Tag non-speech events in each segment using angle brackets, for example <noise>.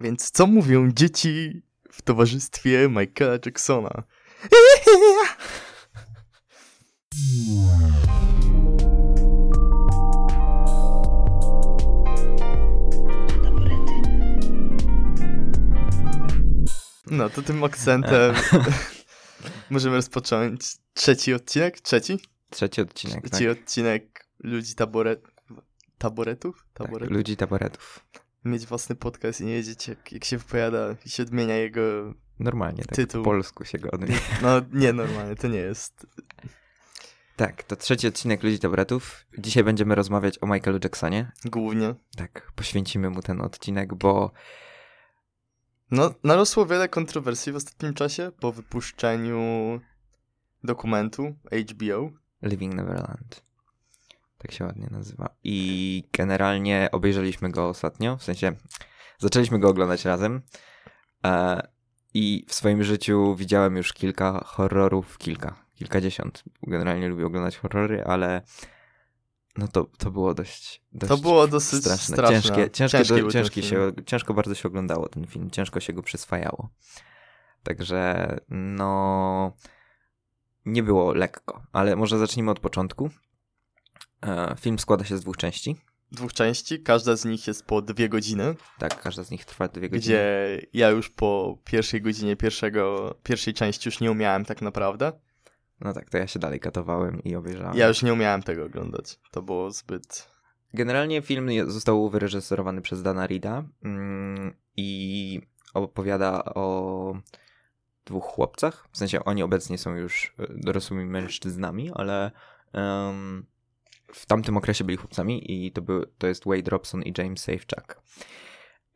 Więc co mówią dzieci w towarzystwie Michaela Jacksona? No to tym akcentem <laughs> możemy rozpocząć trzeci odcinek? Trzeci? Trzeci odcinek, Trzeci tak. odcinek ludzi taboret... taboretów? tak. Taboretów? Ludzi taboretów. Mieć własny podcast i nie wiedzieć jak, jak się wypowiada i się odmienia jego... Normalnie, tak Tytuł. po polsku się go odmienia. <laughs> No nie, normalnie, to nie jest. Tak, to trzeci odcinek Ludzi taboretów. Dzisiaj będziemy rozmawiać o Michaelu Jacksonie. Głównie. Tak, poświęcimy mu ten odcinek, bo No, narosło wiele kontrowersji w ostatnim czasie po wypuszczeniu dokumentu HBO. Living Neverland. Tak się ładnie nazywa. I generalnie obejrzeliśmy go ostatnio, w sensie zaczęliśmy go oglądać razem. E, I w swoim życiu widziałem już kilka horrorów, kilka, kilkadziesiąt. Generalnie lubię oglądać horrory, ale no to, to było dość, dość To było dosyć straszne. straszne. Ciężkie, ciężkie, Ciężki do, ciężki się, ciężko bardzo się oglądało ten film, ciężko się go przyswajało. Także no nie było lekko, ale może zacznijmy od początku. E, Film składa się z dwóch części. Dwóch części, każda z nich jest po dwie godziny, Tak, każda z nich trwa dwie godziny. gdzie ja już po pierwszej godzinie pierwszego, pierwszej części już nie umiałem tak naprawdę. No tak, to ja się dalej katowałem i obejrzałem. Ja już nie umiałem tego oglądać. To było zbyt... Generalnie film został wyreżyserowany przez Dana Rida mm, i opowiada o dwóch chłopcach. W sensie oni obecnie są już e, dorosłymi mężczyznami, ale em, w tamtym okresie byli chłopcami i to, był, to jest Wade Robson i James Safechuck.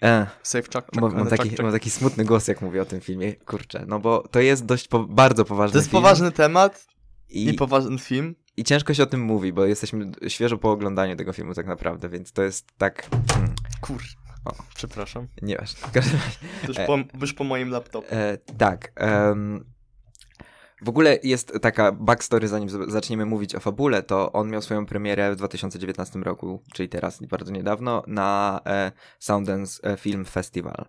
E, Safe chuck, chuck, mam, mam, chuck, taki, chuck. mam taki smutny głos, jak mówię o tym filmie. Kurczę, no bo to jest dość po, bardzo poważny To jest film. poważny temat i, i poważny film. i ciężko się o tym mówi, bo jesteśmy świeżo po oglądaniu tego filmu tak naprawdę, więc to jest tak... Hmm, Kur... O. Przepraszam. Nieważne. W każdym razie, E. po, już po moim laptopie. e, tak. em, w ogóle jest taka backstory, zanim zaczniemy mówić o fabule, to on miał swoją premierę w 2019 roku, czyli teraz, bardzo niedawno, na e, Sundance e, Film Festival.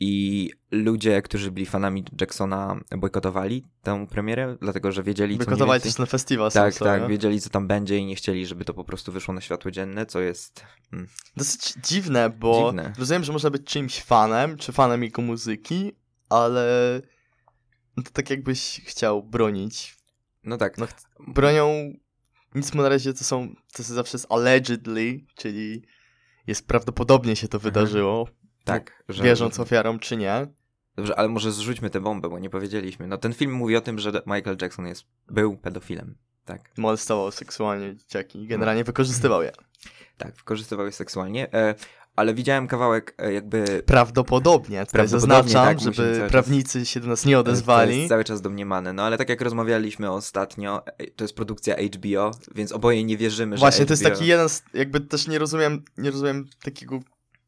I ludzie, którzy byli fanami Jacksona, bojkotowali tę premierę, dlatego że wiedzieli, Wykotowali więcej... też na festiwal Tak, sobie. tak, wiedzieli, co tam będzie i nie chcieli, żeby to po prostu wyszło na światło dzienne, co jest... Mm, Dosyć dziwne, bo Dziwne. rozumiem, że można być czyimś fanem, czy fanem jego muzyki, ale no to tak jakbyś chciał bronić. no tak, No, Bronią, nic mu na razie to są, to zawsze jest allegedly, czyli jest prawdopodobnie się to wydarzyło, tak. Że, wierząc ofiarom czy nie. Dobrze, ale może zrzućmy tę bombę, bo nie powiedzieliśmy. No ten film mówi o tym, że Michael Jackson jest, był pedofilem. Tak, Molestował seksualnie dzieciaki generalnie wykorzystywał je. tak, wykorzystywał je seksualnie, e, ale widziałem kawałek e, jakby... Prawdopodobnie, tutaj Prawdopodobnie, zaznaczam, tak, żeby czas- prawnicy się do nas nie To odezwali. jest cały czas domniemane, no ale tak jak rozmawialiśmy ostatnio, e, to jest produkcja HBO, więc oboje nie wierzymy, że Właśnie, to jest taki jeden, z, jakby też nie rozumiem, nie rozumiem takiego,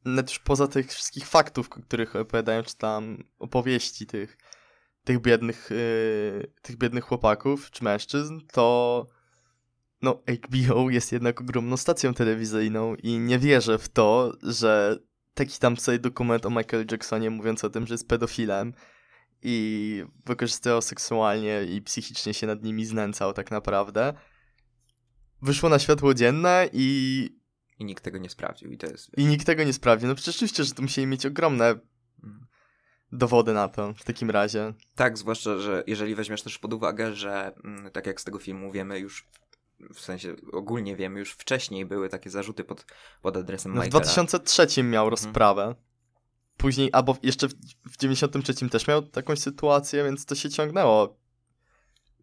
nawet już poza tych wszystkich faktów, o których opowiadają, czy tam opowieści tych, tych biednych, yy, tych biednych chłopaków, czy mężczyzn, to no HBO jest jednak ogromną stacją telewizyjną i nie wierzę w to, że taki tam sobie dokument o Michael Jacksonie mówiąc o tym, że jest pedofilem i wykorzystywał seksualnie i psychicznie się nad nimi znęcał tak naprawdę, wyszło na światło dzienne i, I nikt tego nie sprawdził i to jest... i nikt tego nie sprawdził. No przecież oczywiście, że tu musieli mieć ogromne Mm. dowody na to w takim razie. Tak, zwłaszcza, że jeżeli weźmiesz też pod uwagę, że mm, tak jak z tego filmu wiemy już, w sensie ogólnie wiemy, już wcześniej były takie zarzuty pod, pod adresem No w Michaela. 2003 miał rozprawę. Później, albo jeszcze w, w 93 też miał taką sytuację, więc to się ciągnęło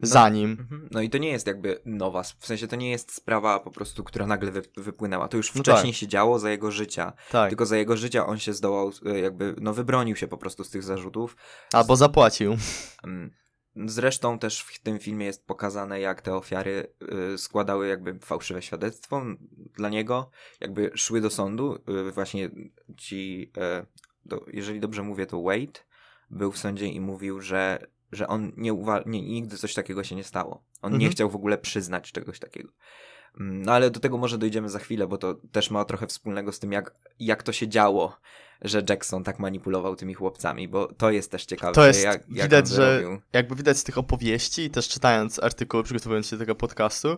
za nim. Mhm. No i to nie jest jakby nowa, w sensie to nie jest sprawa po prostu, która nagle wy, wypłynęła. To już No wcześniej tak. się działo za jego życia. Tak. Tylko za jego życia on się zdołał, e, jakby, no wybronił się po prostu z tych zarzutów. Albo zapłacił. Zresztą też w tym filmie jest pokazane, jak te ofiary y, składały jakby fałszywe świadectwo dla niego, jakby szły do sądu. Y, właśnie ci, y, do, jeżeli dobrze mówię, to Wade był w sądzie i mówił, że, że on nie, uwa- nie nigdy coś takiego się nie stało. On nie Mhm. chciał w ogóle przyznać czegoś takiego. Mm, No ale do tego może dojdziemy za chwilę, bo to też ma trochę wspólnego z tym, jak, jak to się działo. Że Jackson tak manipulował tymi chłopcami, bo to jest też ciekawe. To jest, jak, jak widać, że zrobił. jakby widać z tych opowieści też czytając artykuły, przygotowując się do tego podcastu,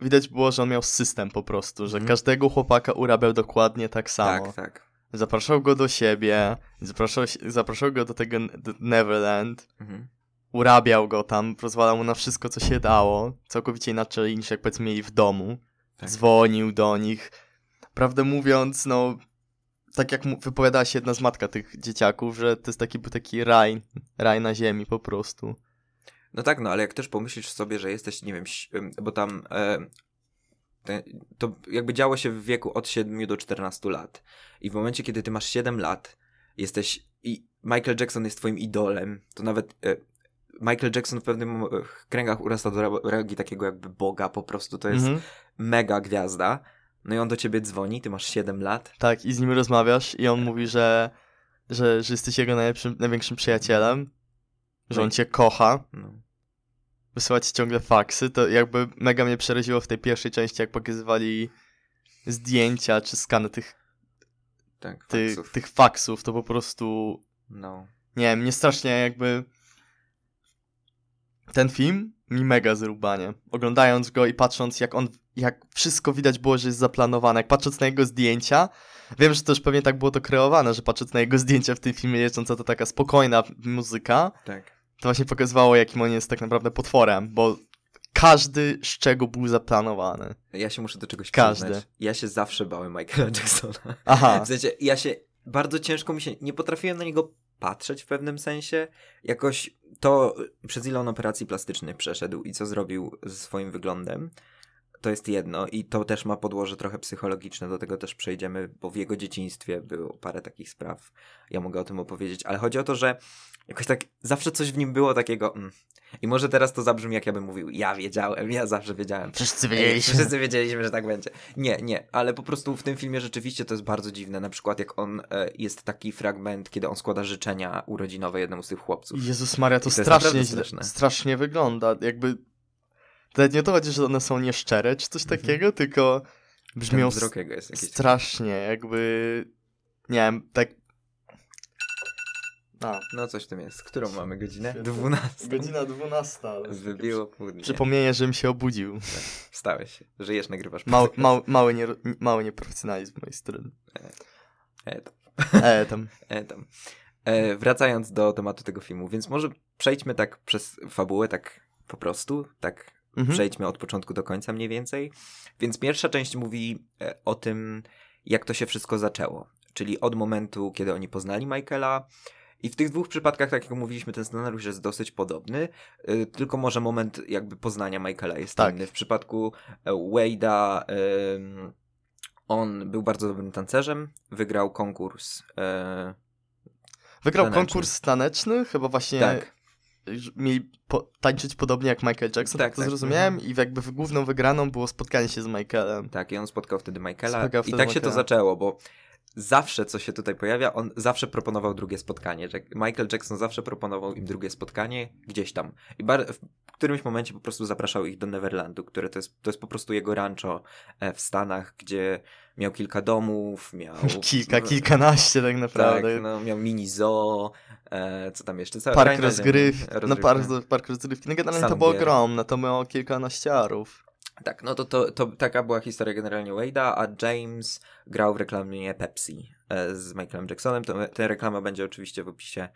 widać było, że on miał system po prostu, że Mhm. każdego chłopaka urabiał dokładnie tak samo. Tak, tak. Zapraszał go do siebie, zapraszał, zapraszał go do tego do Neverland, Mhm. urabiał go tam, pozwalał mu na wszystko, co się dało, całkowicie inaczej niż jak powiedzmy mieli w domu. Tak. Dzwonił do nich. Prawdę mówiąc, no, tak jak wypowiadała się jedna z matka tych dzieciaków, że to jest taki, taki raj, raj na ziemi po prostu. No tak, no ale jak też pomyślisz sobie, że jesteś, nie wiem, bo tam e, to jakby działo się w wieku od 7 do 14 lat. I w momencie, kiedy ty masz 7 lat, jesteś i Michael Jackson jest twoim idolem, to nawet e, Michael Jackson w pewnym mo- kręgach urasta do ra- rangi takiego jakby boga, po prostu to jest Mhm. mega gwiazda. No i on do ciebie dzwoni, ty masz 7 lat. Tak, i z nim rozmawiasz i on mówi, że, że, że jesteś jego najlepszym, największym przyjacielem, że No on cię kocha, No. wysyła ci ciągle faksy, to jakby mega mnie przeraziło w tej pierwszej części, jak pokazywali zdjęcia czy skany tych, Tak, tych, faksów. tych faksów, to po prostu No. nie wiem, mnie strasznie jakby ten film mi mega zrubanie. Oglądając go i patrząc jak on, jak wszystko widać było, że jest zaplanowane, jak patrząc na jego zdjęcia, wiem, że też pewnie tak było to kreowane, że patrząc na jego zdjęcia w tym filmie jeżdżąca to taka spokojna muzyka, Tak. to właśnie pokazywało jakim on jest tak naprawdę potworem, bo każdy szczegół był zaplanowany. Ja się muszę do czegoś Każdy. przyznać. Ja się zawsze bałem Michaela Jacksona. Aha, <laughs> W sensie, ja się bardzo ciężko mi się, nie potrafiłem na niego patrzeć w pewnym sensie. Jakoś to, przez ile on operacji plastycznych przeszedł i co zrobił ze swoim wyglądem, to jest jedno i to też ma podłoże trochę psychologiczne, do tego też przejdziemy, bo w jego dzieciństwie było parę takich spraw, ja mogę o tym opowiedzieć, ale chodzi o to, że jakoś tak zawsze coś w nim było takiego mm. i może teraz to zabrzmi jak ja bym mówił, ja wiedziałem, ja zawsze wiedziałem. wszyscy wiedzieliśmy. Wszyscy wiedzieliśmy, że tak będzie. Nie, nie, ale po prostu w tym filmie rzeczywiście to jest bardzo dziwne. Na przykład jak on, e, jest taki fragment, kiedy on składa życzenia urodzinowe jednemu z tych chłopców. Jezus Maria, to, I to strasznie straszne. strasznie wygląda. Jakby. Nawet nie to chodzi, że one są nieszczere czy coś Mhm. takiego, tylko brzmią strasznie, jakby. Nie wiem, tak. A, No coś w tym jest. Którą mamy godzinę? Świetnie. 12. godzina 12. ale Wybiło pół dnia. Przypomnienie, żebym się obudził. Wstałeś się. Żyjesz, nagrywasz Mały, podcast. mały, mały, nie, mały nieprofesjonalizm z mojej strony. E, tam, E, tam. <laughs> e, tam. E, wracając do tematu tego filmu, więc może przejdźmy tak przez fabułę, tak po prostu, tak Mhm. Przejdźmy od początku do końca mniej więcej. Więc pierwsza część mówi e, o tym, jak to się wszystko zaczęło. Czyli od momentu, kiedy oni poznali Michaela. I w tych dwóch przypadkach, tak jak mówiliśmy, ten scenariusz jest dosyć podobny, e, tylko może moment jakby poznania Michaela jest Tak. inny. W przypadku e, Wade'a on był bardzo dobrym tancerzem, wygrał konkurs. e, Wygrał taneczny. konkurs taneczny, chyba właśnie tak, mieli po, tańczyć podobnie jak Michael Jackson, tak, Tak, to tak. zrozumiałem i jakby główną wygraną było spotkanie się z Michaelem. Tak, i on spotkał wtedy Michaela. Spotkał I wtedy tak się to Michaela. zaczęło, bo zawsze, co się tutaj pojawia, on zawsze proponował drugie spotkanie. Michael Jackson zawsze proponował im drugie spotkanie gdzieś tam. I w którymś momencie po prostu zapraszał ich do Neverlandu, które to jest, to jest po prostu jego rancho e, w Stanach, gdzie miał kilka domów, miał... <laughs> Kilka, kilkanaście tak Tak, naprawdę. no, miał mini zoo, e, co tam jeszcze? Park rozgryw, no park, park rozgrywki. No generalnie to było ogromne, to miało kilkanaście arów. Tak, no to, to, to taka była historia generalnie Wade'a, a James grał w reklamie Pepsi e, z Michaelem Jacksonem. To, ta reklama będzie oczywiście w opisie.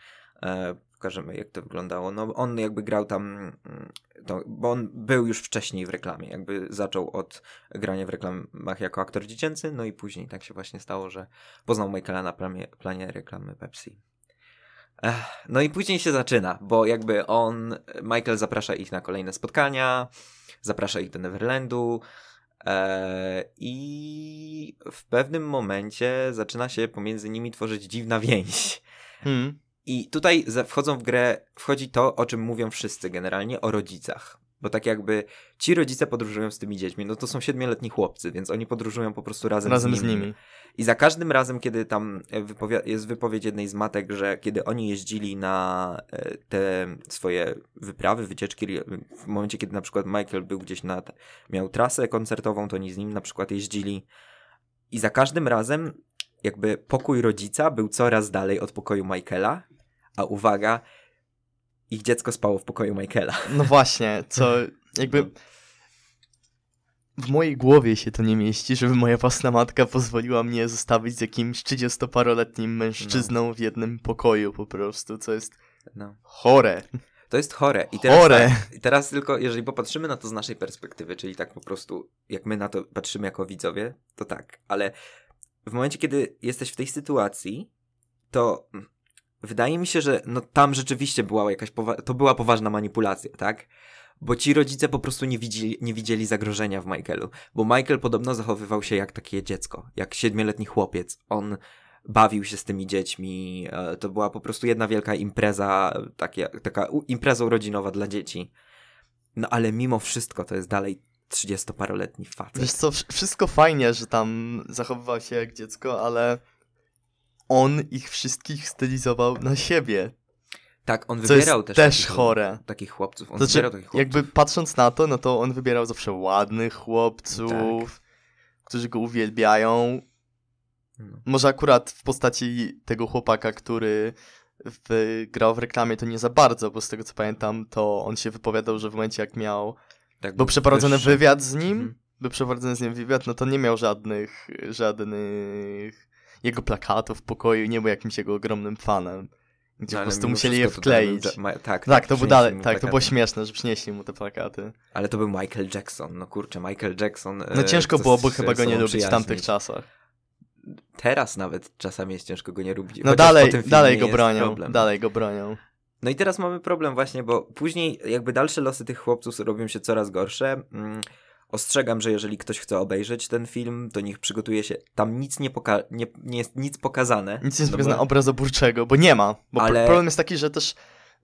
E, pokażemy, jak to wyglądało. No, on jakby grał tam, mm, to, bo on był już wcześniej w reklamie. Jakby zaczął od grania w reklamach jako aktor dziecięcy, no i później tak się właśnie stało, że poznał Michaela na planie, planie reklamy Pepsi. No i później się zaczyna, bo jakby on, Michael zaprasza ich na kolejne spotkania, zaprasza ich do Neverlandu e, i w pewnym momencie zaczyna się pomiędzy nimi tworzyć dziwna więź. Hmm. I tutaj wchodzą w grę, wchodzi to, o czym mówią wszyscy generalnie, o rodzicach. Bo tak jakby ci rodzice podróżują z tymi dziećmi, no to są siedmioletni chłopcy, więc oni podróżują po prostu razem, Razem z nimi. z nimi. I za każdym razem, kiedy tam e, wypowi- jest wypowiedź jednej z matek, że kiedy oni jeździli na e, te swoje wyprawy, wycieczki, w momencie, kiedy na przykład Michael był gdzieś na, miał trasę koncertową, to oni z nim na przykład jeździli. I za każdym razem jakby pokój rodzica był coraz dalej od pokoju Michaela, a uwaga, ich dziecko spało w pokoju Michaela. No właśnie, co <laughs> jakby w mojej głowie się to nie mieści, żeby moja własna matka pozwoliła mnie zostawić z jakimś 30-paroletnim mężczyzną w jednym pokoju po prostu, co jest No. chore. To jest chore. I teraz, Chore. Tak, teraz tylko, jeżeli popatrzymy na to z naszej perspektywy, czyli tak po prostu, jak my na to patrzymy jako widzowie, to tak. Ale w momencie, kiedy jesteś w tej sytuacji, to mm, wydaje mi się, że no tam rzeczywiście była jakaś, powa- to była poważna manipulacja, tak? Bo ci rodzice po prostu nie widzieli, nie widzieli zagrożenia w Michaelu. Bo Michael podobno zachowywał się jak takie dziecko, jak siedmioletni chłopiec. On bawił się z tymi dziećmi. e, To była po prostu jedna wielka impreza, taka impreza urodzinowa dla dzieci. No ale mimo wszystko to jest dalej 30-paroletni facet. Wiesz co, wsz- wszystko fajnie, że tam zachowywał się jak dziecko, ale on ich wszystkich stylizował na siebie, tak, on wybierał też, też takich, chore. takich chłopców. On Znaczy, wybierał takich chłopców. jakby patrząc na to, no to on wybierał zawsze ładnych chłopców, którzy go uwielbiają. No. Może akurat w postaci tego chłopaka, który w, grał w reklamie, to nie za bardzo, bo z tego co pamiętam, to on się wypowiadał, że w momencie jak miał, Tak, był przeprowadzony wywiad z nim, Mhm. był przeprowadzony z nim wywiad, no to nie miał żadnych, żadnych jego plakatów w pokoju, nie był jakimś jego ogromnym fanem. Gdzie No, po prostu musieli je to wkleić. był- ma- tak, Tak, to było przynieśli dalej, tak, to było śmieszne, że przynieśli mu te plakaty. Ale to był Michael Jackson, no kurczę, Michael Jackson. No e, ciężko byłoby się chyba go nie lubić w tamtych czasach. Teraz nawet czasami jest ciężko go nie lubić. No dalej, dalej go bronią, problem. dalej go bronią. No i teraz mamy problem właśnie, bo później jakby dalsze losy tych chłopców robią się coraz gorsze. Mm, Ostrzegam, że jeżeli ktoś chce obejrzeć ten film, to niech przygotuje się. Tam nic nie, poka- nie, nie jest nic pokazane. Nic nie jest no pokazane bo- obrazoburczego, bo nie ma. Bo Ale- problem jest taki, że też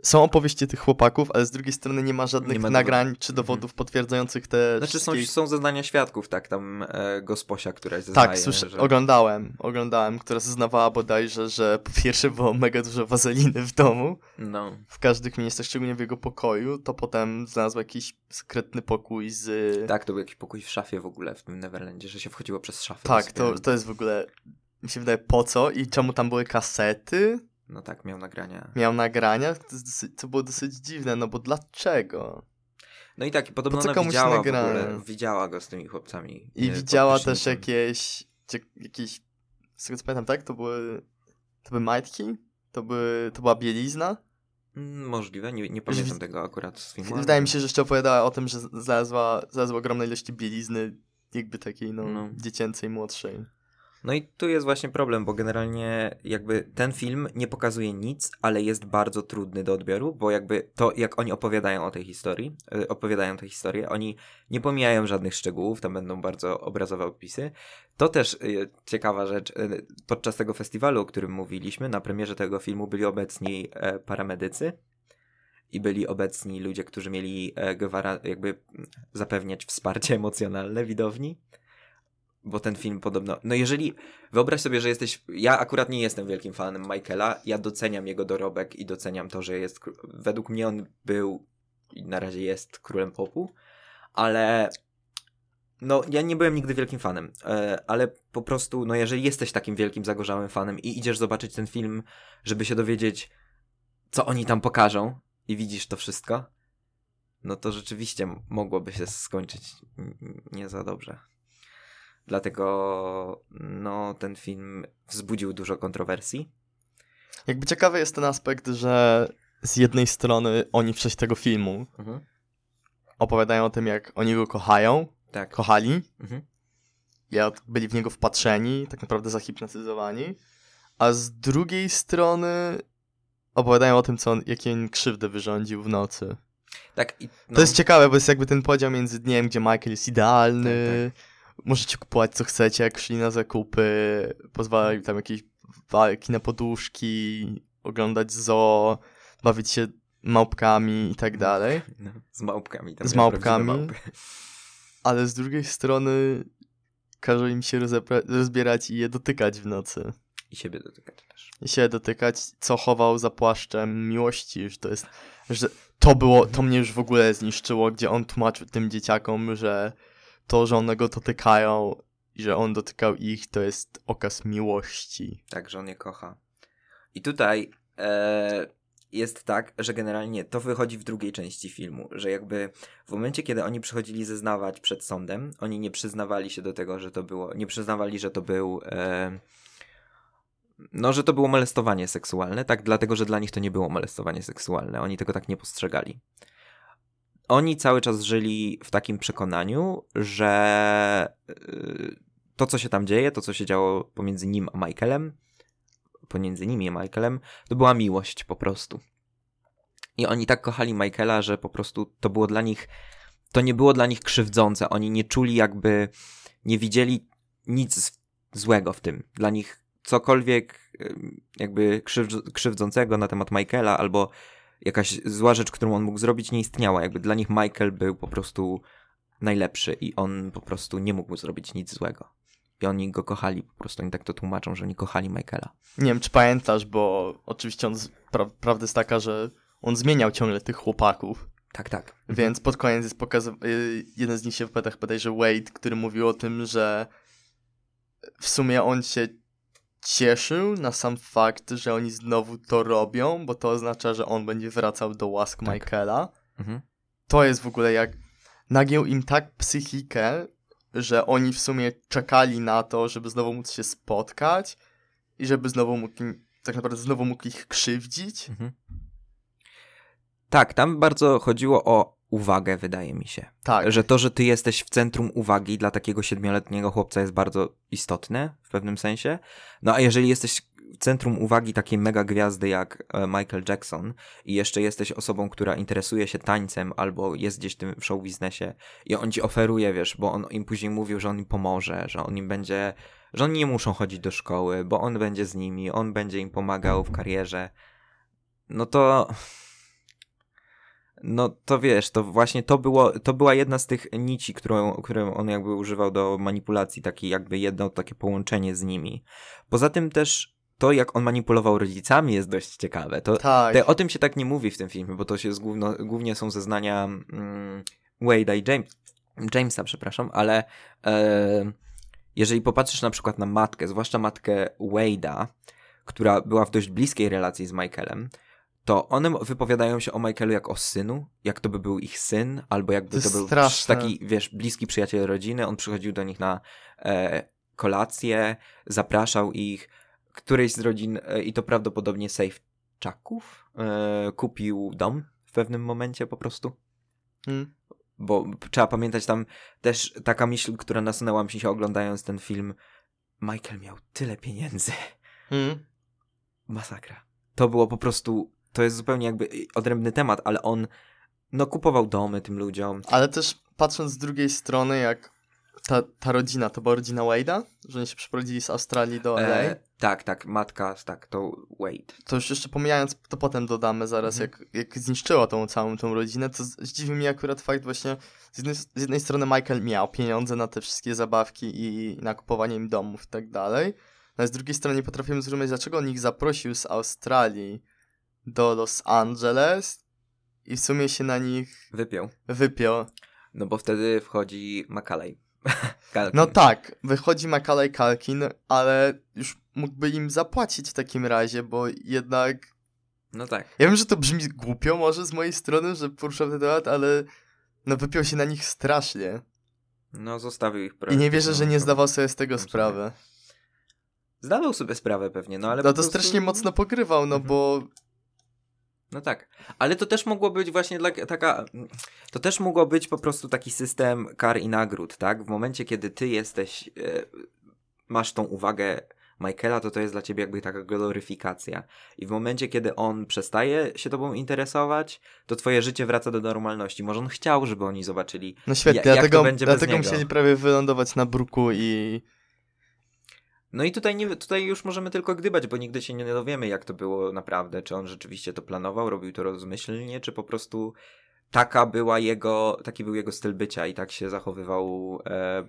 są opowieści tych chłopaków, ale z drugiej strony nie ma żadnych Nie ma nagrań czy dowodów potwierdzających te Znaczy są, wszystkie... są zeznania świadków, tak, tam e, gosposia, któraś zeznaje, Tak, słyszę, że... oglądałem, oglądałem, która zeznawała bodajże, że po pierwsze było mega dużo wazeliny w domu, No, w każdych miejscach, szczególnie w jego pokoju, to potem znalazła jakiś sekretny pokój z... tak, to był jakiś pokój w szafie w ogóle w tym Neverlandzie, że się wchodziło przez szafę. Tak, to, to jest w ogóle, mi się wydaje, po co i czemu tam były kasety, No tak, miał nagrania. miał nagrania, to, jest dosyć- to było dosyć dziwne, no bo dlaczego? No i tak, podobno Po ona widziała w nagrania? ogóle, widziała go z tymi chłopcami. I e, widziała pod też jakieś, jakieś, z tego co pamiętam, tak? To były, to były majtki? To, były, to była bielizna? Mm, Możliwe, nie, nie pamiętam wi- tego akurat z filmu. Wydaje mi się, że jeszcze opowiadała o tym, że znalazła, znalazła ogromne ilości bielizny, jakby takiej, no, No. dziecięcej, młodszej. No i tu jest właśnie problem, bo generalnie jakby ten film nie pokazuje nic, ale jest bardzo trudny do odbioru, bo jakby to, jak oni opowiadają o tej historii, y, opowiadają tę historię, oni nie pomijają żadnych szczegółów, tam będą bardzo obrazowe opisy. To też y, ciekawa rzecz, y, podczas tego festiwalu, o którym mówiliśmy, na premierze tego filmu byli obecni e, paramedycy i byli obecni ludzie, którzy mieli e, jakby zapewniać wsparcie <laughs> emocjonalne widowni. Bo ten film podobno. No jeżeli. Wyobraź sobie, że jesteś. Ja akurat nie jestem wielkim fanem Michaela. Ja doceniam jego dorobek i doceniam to, że jest. Według mnie on był i na razie jest królem popu, ale. No, ja nie byłem nigdy wielkim fanem, e, ale po prostu, no, jeżeli jesteś takim wielkim, zagorzałym fanem i idziesz zobaczyć ten film, żeby się dowiedzieć, co oni tam pokażą, i widzisz to wszystko, no to rzeczywiście mogłoby się skończyć nie za dobrze. Dlatego no, ten film wzbudził dużo kontrowersji. Jakby ciekawy jest ten aspekt, że z jednej strony oni w czasie tego filmu opowiadają o tym, jak oni go kochają, Tak. kochali, Mhm. jak byli w niego wpatrzeni, tak naprawdę zahipnotyzowani, a z drugiej strony opowiadają o tym, co on, jakie on krzywdy wyrządził w nocy. Tak, i, no, To jest ciekawe, bo jest jakby ten podział między dniem, gdzie Michael jest idealny, Tak, możecie kupować co chcecie, jak szli na zakupy, pozwalali tam jakieś walki na poduszki, oglądać zoo, bawić się małpkami i tak dalej. no, z małpkami. Tam Z małpkami. Ale z drugiej strony każe im się rozbierać i je dotykać w nocy. I siebie dotykać też. I się dotykać, co chował za płaszczem miłości, już to jest, że to było, to mnie już w ogóle zniszczyło, gdzie on tłumaczył tym dzieciakom, że to, że one go dotykają, i że on dotykał ich, to jest okaz miłości. Tak, że on je kocha. I tutaj e, jest tak, że generalnie to wychodzi w drugiej części filmu, że jakby w momencie, kiedy oni przychodzili zeznawać przed sądem, oni nie przyznawali się do tego, że to było, nie przyznawali, że to był, e, no, że to było molestowanie seksualne, tak, dlatego, że dla nich to nie było molestowanie seksualne, oni tego tak nie postrzegali. Oni cały czas żyli w takim przekonaniu, że e, to, co się tam dzieje, to, co się działo pomiędzy nim a Michaelem, pomiędzy nimi a Michaelem, to była miłość po prostu. I oni tak kochali Michaela, że po prostu to było dla nich, to nie było dla nich krzywdzące. Oni nie czuli jakby, nie widzieli nic złego w tym. Dla nich cokolwiek jakby krzywdzącego na temat Michaela albo jakaś zła rzecz, którą on mógł zrobić, nie istniała. Jakby dla nich Michael był po prostu najlepszy i on po prostu nie mógł zrobić nic złego. I oni go kochali po prostu, oni tak to tłumaczą, że oni kochali Michaela. Nie wiem, czy pamiętasz, bo oczywiście on, pra prawda jest taka, że on zmieniał ciągle tych chłopaków. Tak, tak. Mhm. Więc pod koniec jest pokazany, y, jeden z nich się wypowiada chyba że Wade, który mówił o tym, że w sumie on się cieszył na sam fakt, że oni znowu to robią, bo to oznacza, że on będzie wracał do łask tak. Michaela. Mhm. To jest w ogóle jak nagiął im tak psychikę, że oni w sumie czekali na to, żeby znowu móc się spotkać i żeby znowu mógł, tak naprawdę znowu mógł ich krzywdzić. Mhm. Tak, tam bardzo chodziło o uwagę, wydaje mi się. Tak. Że to, że ty jesteś w centrum uwagi dla takiego siedmioletniego chłopca jest bardzo istotne w pewnym sensie. No a jeżeli jesteś w centrum uwagi takiej mega gwiazdy jak e, Michael Jackson i jeszcze jesteś osobą, która interesuje się tańcem albo jest gdzieś w tym show biznesie i on ci oferuje, wiesz, bo on im później mówił, że on im pomoże, że on im będzie, że oni nie muszą chodzić do szkoły, bo on będzie z nimi, on będzie im pomagał w karierze, no to no to wiesz, to właśnie to, było, to była jedna z tych nici, którą, którą on jakby używał do manipulacji, takie jakby jedno takie połączenie z nimi. Poza tym też to, jak on manipulował rodzicami jest dość ciekawe. To, tak. Te, o tym się tak nie mówi w tym filmie, bo to się główno, głównie są zeznania mm, Wade'a i James, Jamesa, przepraszam, ale e, jeżeli popatrzysz na przykład na matkę, zwłaszcza matkę Wade'a, która była w dość bliskiej relacji z Michaelem, to one wypowiadają się o Michaelu jak o synu, jak to by był ich syn, albo jakby to, to był straszne. taki, wiesz, bliski przyjaciel rodziny. On przychodził do nich na e, kolację, zapraszał ich. Któryś z rodzin, e, i to prawdopodobnie Safeczaków, e, kupił dom w pewnym momencie po prostu. Hmm. Bo trzeba pamiętać tam też taka myśl, która nasunęła mi się oglądając ten film. Michael miał tyle pieniędzy. Hmm. Masakra. To było po prostu to jest zupełnie jakby odrębny temat, ale on no kupował domy tym ludziom. Ale też patrząc z drugiej strony, jak ta, ta rodzina, to była rodzina Wade'a? Że oni się przeprowadzili z Australii do LA? E, tak, tak, matka, tak, to Wade. To już jeszcze pomijając, to potem dodamy zaraz, mhm. jak, jak zniszczyła tą całą tą rodzinę, to zdziwi mnie akurat fakt właśnie, z jednej, z jednej strony Michael miał pieniądze na te wszystkie zabawki i na kupowanie im domów i tak dalej, ale z drugiej strony nie potrafimy zrozumieć, dlaczego on ich zaprosił z Australii do Los Angeles i w sumie się na nich wypiął. wypiął. No bo wtedy wchodzi Macaulay. <laughs> no tak, wychodzi Macaulay Kalkin, ale już mógłby im zapłacić w takim razie, bo jednak... No tak. Ja wiem, że to brzmi głupio może z mojej strony, że poruszam ten temat, ale no wypiął się na nich strasznie. No zostawił ich I nie wierzę, że nie zdawał sobie z tego sprawy. Zdawał sobie sprawę pewnie, no ale. No to prostu... strasznie mocno pogrywał, no mhm. bo no tak, ale to też mogło być właśnie dla, taka, to też mogło być po prostu taki system kar i nagród, tak? W momencie, kiedy ty jesteś, e, masz tą uwagę Michaela, to to jest dla ciebie jakby taka gloryfikacja. I w momencie, kiedy on przestaje się tobą interesować, to twoje życie wraca do normalności. Może on chciał, żeby oni zobaczyli, No świetnie, jak dlatego, to będzie dlatego musieli prawie wylądować na bruku i no i tutaj, nie, tutaj już możemy tylko gdybać, bo nigdy się nie dowiemy, jak to było naprawdę. Czy on rzeczywiście to planował, robił to rozmyślnie, czy po prostu taka była jego, taki był jego styl bycia i tak się zachowywał, e,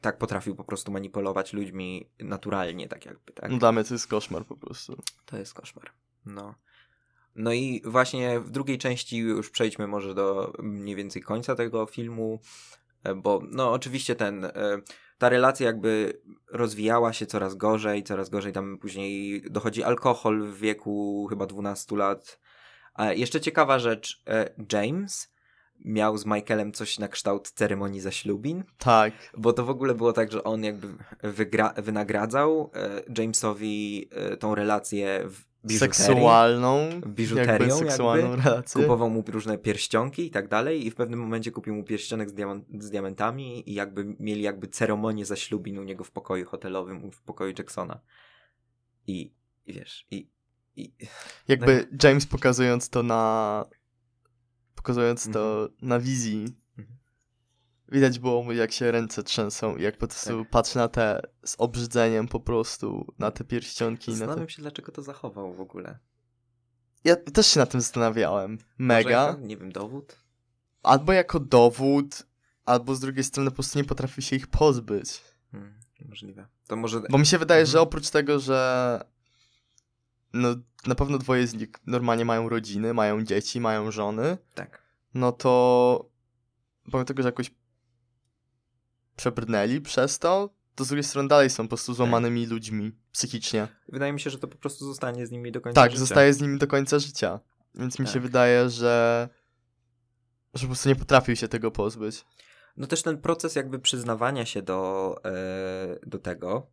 tak potrafił po prostu manipulować ludźmi naturalnie, tak jakby. Tak? No dla mnie to jest koszmar po prostu. To jest koszmar. No. No i właśnie w drugiej części już przejdźmy może do mniej więcej końca tego filmu, e, bo no oczywiście ten, e, ta relacja jakby rozwijała się coraz gorzej, coraz gorzej. Tam później dochodzi alkohol w wieku chyba 12 lat. A jeszcze ciekawa rzecz, e, James miał z Michaelem coś na kształt ceremonii zaślubin, Tak. bo to w ogóle było tak, że on jakby wygra- wynagradzał e, Jamesowi e, tą relację w. Seksualną. Biżuterią jakby seksualną relację. Kupował mu różne pierścionki i tak dalej i w pewnym momencie kupił mu pierścionek z, z diamentami i jakby mieli jakby ceremonię zaślubin u niego w pokoju hotelowym, w pokoju Jacksona. I, i wiesz, i, i Jakby James pokazując to na. Pokazując to na wizji. Widać było mu, jak się ręce trzęsą i jak po prostu Tak. patrzy na te z obrzydzeniem po prostu, na te pierścionki. Na te... zastanawiam się, dlaczego to zachował w ogóle. Ja też się nad tym zastanawiałem. Mega. jako, nie wiem, dowód? Albo jako dowód, albo z drugiej strony po prostu nie potrafił się ich pozbyć. Hmm, możliwe. To może... Bo mi się wydaje, że Mhm. oprócz tego, że no na pewno dwoje z nich normalnie mają rodziny, mają dzieci, mają żony, Tak. no to pomimo tego, że jakoś przebrnęli przez to, to z drugiej strony dalej są po prostu złamanymi ludźmi psychicznie. Wydaje mi się, że to po prostu zostanie z nimi do końca Tak, życia. zostaje z nimi do końca życia. Więc mi się Tak. wydaje, że że po prostu nie potrafił się tego pozbyć. No też ten proces jakby przyznawania się do, e, do tego,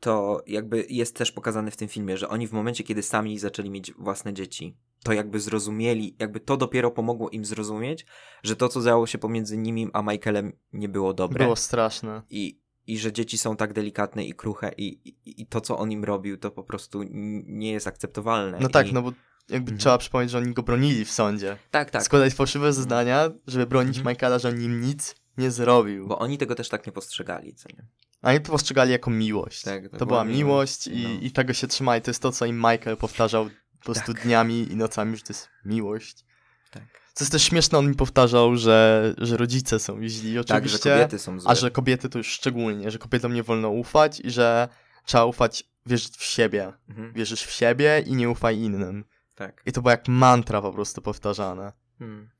to jakby jest też pokazane w tym filmie, że oni w momencie, kiedy sami zaczęli mieć własne dzieci, to jakby zrozumieli, jakby to dopiero pomogło im zrozumieć, że to, co działo się pomiędzy nimi a Michaelem nie było dobre. Było straszne. I, I że dzieci są tak delikatne i kruche i, i, i to, co on im robił, to po prostu nie jest akceptowalne. No tak, I... no bo jakby Mhm. trzeba przypomnieć, że oni go bronili w sądzie. Tak, tak. Składać fałszywe zeznania, żeby bronić Mhm. Michaela, że on nim nic nie zrobił. Bo oni tego też tak nie postrzegali, co nie? A oni to postrzegali jako miłość. Tak, to, to była była miłość, miłość, i, no. i tego się trzymali. To jest to, co im Michael powtarzał po prostu Tak. dniami i nocami, że to jest miłość. Tak. Co jest też śmieszne, on mi powtarzał, że, że rodzice są źli oczywiście, Tak, że kobiety są złe. a że kobiety to już szczególnie, że kobietom nie wolno ufać i że trzeba ufać, wierzyć w siebie. Mhm. Wierzysz w siebie i nie ufaj innym. Tak. I to było jak mantra po prostu powtarzane. Hmm.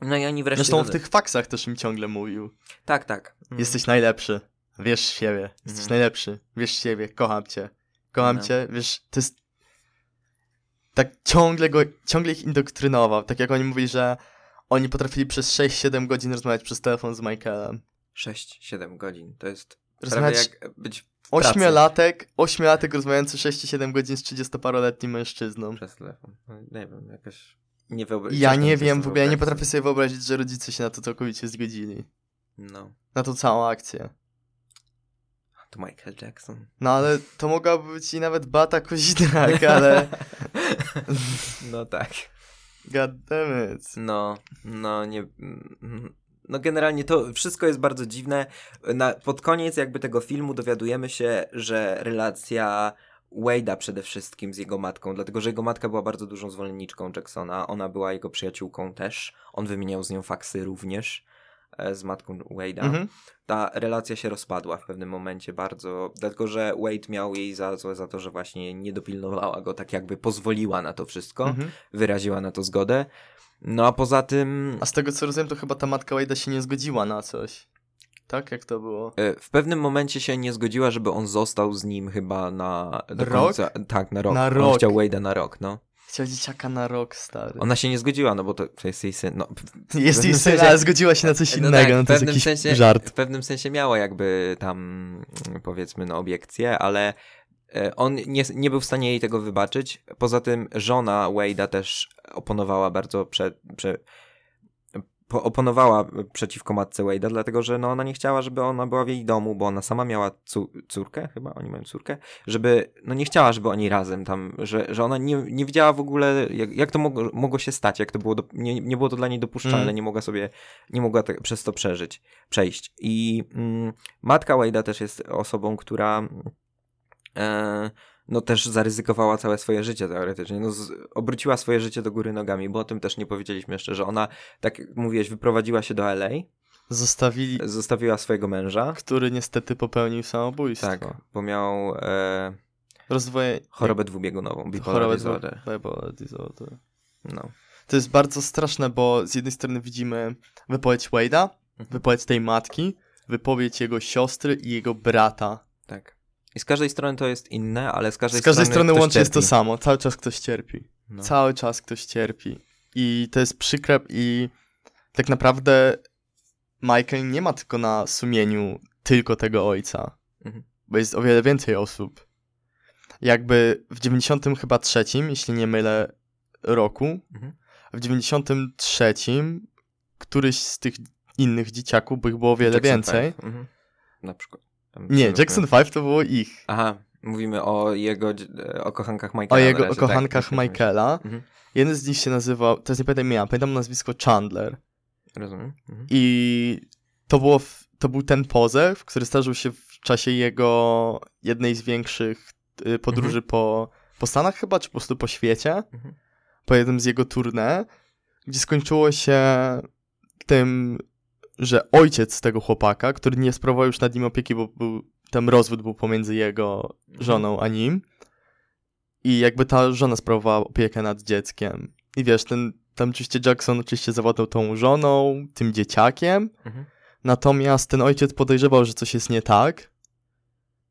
No i oni wreszcie... Zresztą w tych faksach też im ciągle mówił. Tak, tak. Mm. Jesteś najlepszy. Wierz w siebie. Jesteś Mhm. najlepszy. Wierz w siebie. Kocham cię. Kocham No. cię. Wiesz, to jest... Tak ciągle go, ciągle ich indoktrynował. Tak jak oni mówili, że oni potrafili przez 6-7 godzin rozmawiać przez telefon z Michaelem. 6-7 godzin. To jest Rozmawiać jak być ośmiolatek, ośmiolatek rozmawiający 6-7 godzin z 30-paroletnim mężczyzną. przez telefon. No, nie wiem, jakoś... Nie wyobrażam Ja nie wiem, w ogóle ja nie potrafię sobie wyobrazić, że rodzice się na to całkowicie zgodzili. No, Na tą całą akcję. To Michael Jackson. No ale to mogłaby być i nawet Bata Kozirak, ale... <laughs> no tak. God damn it. No, no nie. mm, No generalnie to wszystko jest bardzo dziwne. Na, pod koniec jakby tego filmu dowiadujemy się, że relacja Wade'a przede wszystkim z jego matką, dlatego że jego matka była bardzo dużą zwolenniczką Jacksona, ona była jego przyjaciółką też, on wymieniał z nią faksy również z matką Wade'a. Mhm. Ta relacja się rozpadła w pewnym momencie bardzo, dlatego że Wade miał jej za złe za to, że właśnie nie dopilnowała go, tak jakby pozwoliła na to wszystko Mhm. wyraziła na to zgodę. No a poza tym A z tego co rozumiem, to chyba ta matka Wade'a się nie zgodziła na coś. Tak? Jak to było? e, w pewnym momencie się nie zgodziła, żeby on został z nim chyba na do Rok? końca. Tak, na rok. Na On rok. chciał Wade'a na rok, no. Chciał dzieciaka na rok, stary. Ona się nie zgodziła, no bo to, to jest jej syn. No, <laughs> Jest jej syn, sensie- ale zgodziła się na coś no innego, tak, no w to jest pewnym jakiś sensie, żart. W pewnym sensie miała jakby tam powiedzmy no obiekcje, ale e, on nie, nie był w stanie jej tego wybaczyć. Poza tym żona Wade'a też oponowała bardzo prze, prze, po- oponowała przeciwko matce Wade'a, dlatego że no, ona nie chciała, żeby ona była w jej domu, bo ona sama miała córkę, chyba oni mają córkę, żeby, no nie chciała, żeby oni razem tam, że, że ona nie, nie widziała w ogóle, jak, jak to mogło, mogło się stać, jak to było, do, nie, nie było to dla niej dopuszczalne, Mm. nie mogła sobie, nie mogła te, przez to przeżyć, przejść. I mm, matka Wade'a też jest osobą, która e, no też zaryzykowała całe swoje życie teoretycznie, no z, obróciła swoje życie do góry nogami, bo o tym też nie powiedzieliśmy jeszcze, że ona, tak jak mówiłeś, wyprowadziła się do LA, Zostawili, zostawiła swojego męża, który niestety popełnił samobójstwo. tak, bo miał e, Rozwoje... chorobę dwubiegunową, bipolar chorobę disorder. bipolar disorder. No. To jest bardzo straszne, bo z jednej strony widzimy wypowiedź Wade'a, Mhm. wypowiedź tej matki, wypowiedź jego siostry i jego brata. Tak. I z każdej strony to jest inne, ale z każdej, Z każdej strony ktoś łącznie jest to samo. Cały czas ktoś cierpi. No. Cały czas ktoś cierpi. I to jest przykre i tak naprawdę Michael nie ma tylko na sumieniu tylko tego ojca. Mhm. Bo jest o wiele więcej osób. Jakby w 90 chyba trzecim, jeśli nie mylę, roku, Mhm. w 93 któryś z tych innych dzieciaków, bo ich było o wiele Jackson więcej. Five. Mhm. Na przykład. Nie, Jackson 5 to było ich. Aha, mówimy o jego, o kochankach Michaela. O jego razie, o kochankach tak, Michaela. Mhm. Jeden z nich się nazywał, teraz nie pamiętam imienia, pamiętam nazwisko Chandler. Rozumiem. Mhm. I to, było w, to był ten pozew, który zdarzył się w czasie jego jednej z większych y, podróży po, po Stanach chyba, czy po prostu po świecie. Mhm. Po jednym z jego tournée, gdzie skończyło się tym, że ojciec tego chłopaka, który nie sprawował już nad nim opieki, bo był, ten rozwód był pomiędzy jego żoną a nim. I jakby ta żona sprawowała opiekę nad dzieckiem. I wiesz, ten, tam oczywiście Jackson oczywiście zawładał tą żoną, tym dzieciakiem, Mhm. natomiast ten ojciec podejrzewał, że coś jest nie tak.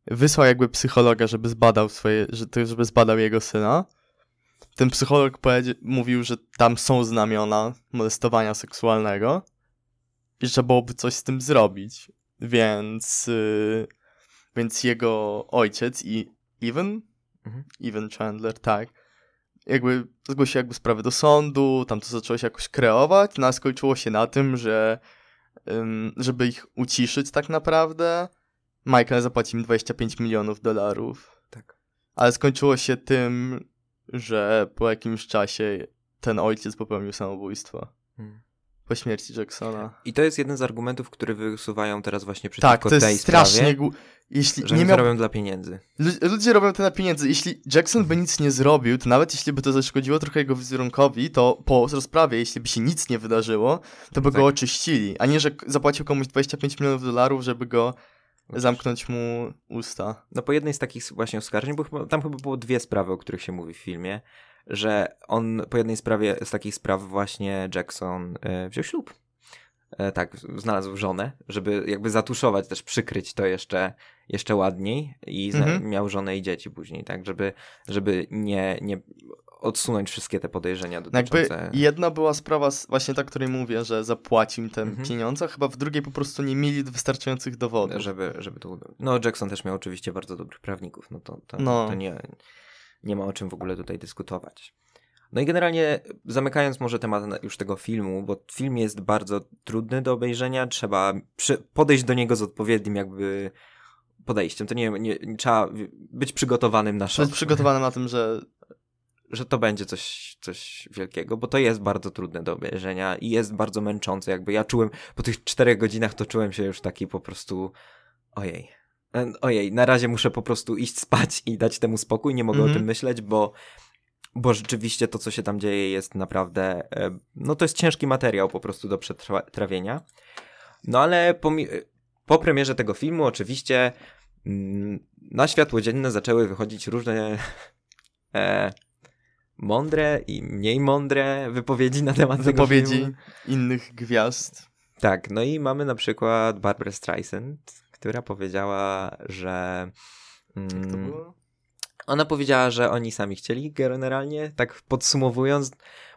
Wysłał jakby psychologa, żeby zbadał swoje, żeby zbadał jego syna. Ten psycholog mówił, że tam są znamiona molestowania seksualnego że trzeba byłoby coś z tym zrobić. Więc, yy, więc jego ojciec i Even, Mhm. Even Chandler, tak, jakby zgłosił jakby sprawę do sądu, tam to zaczęło się jakoś kreować, no a skończyło się na tym, że ym, żeby ich uciszyć tak naprawdę, Michael zapłaci im 25 milionów dolarów. Tak. Ale skończyło się tym, że po jakimś czasie ten ojciec popełnił samobójstwo. Mhm. Po śmierci Jacksona. I to jest jeden z argumentów, które wysuwają teraz właśnie przeciwko Tak, to tej jest strasznie... sprawie, Gu... Jeśli że nie miał... robią dla pieniędzy. Lu- Ludzie robią to na pieniędzy. Jeśli Jackson by nic nie zrobił, to nawet jeśli by to zaszkodziło trochę jego wizerunkowi, to po rozprawie, jeśli by się nic nie wydarzyło, to by Tak. go oczyścili. A nie, że zapłacił komuś 25 milionów dolarów, żeby go zamknąć mu usta. No po jednej z takich właśnie oskarżeń, bo tam chyba było dwie sprawy, o których się mówi w filmie, że on po jednej sprawie z takich spraw właśnie Jackson e, wziął ślub. E, tak, znalazł żonę, żeby jakby zatuszować, też przykryć to jeszcze, jeszcze ładniej i Mhm. miał żonę i dzieci później, tak, żeby, żeby nie, nie odsunąć wszystkie te podejrzenia No Jakby dotyczące... jedna była sprawa, właśnie ta, której mówię, że zapłacił im te Mhm. pieniądze, chyba w drugiej po prostu nie mieli wystarczających dowodów. żeby, żeby to. No, Jackson też miał oczywiście bardzo dobrych prawników, no to, to, No. to nie, nie ma o czym w ogóle tutaj dyskutować. No i generalnie zamykając może temat już tego filmu, bo film jest bardzo trudny do obejrzenia, trzeba przy, podejść do niego z odpowiednim jakby podejściem. To nie, nie, nie trzeba być przygotowanym na szok, jest przygotowany na tym, że że to będzie coś, coś wielkiego, bo to jest bardzo trudne do obejrzenia i jest bardzo męczące. Jakby ja czułem, po tych czterech godzinach to czułem się już taki po prostu ojej. E, Ojej, na razie muszę po prostu iść spać i dać temu spokój, nie mogę Mhm. o tym myśleć, bo, bo rzeczywiście to, co się tam dzieje, jest naprawdę. e, No to jest ciężki materiał po prostu do przetrawienia. No ale pomi- po premierze tego filmu, oczywiście mm, na światło dzienne zaczęły wychodzić różne <laughs> e, mądre i mniej mądre wypowiedzi na temat wypowiedzi tego filmu. innych gwiazd. Tak, no i mamy na przykład Barbara Streisand, która powiedziała, że. Jak to mm, było? Ona powiedziała, że oni sami chcieli generalnie, tak podsumowując,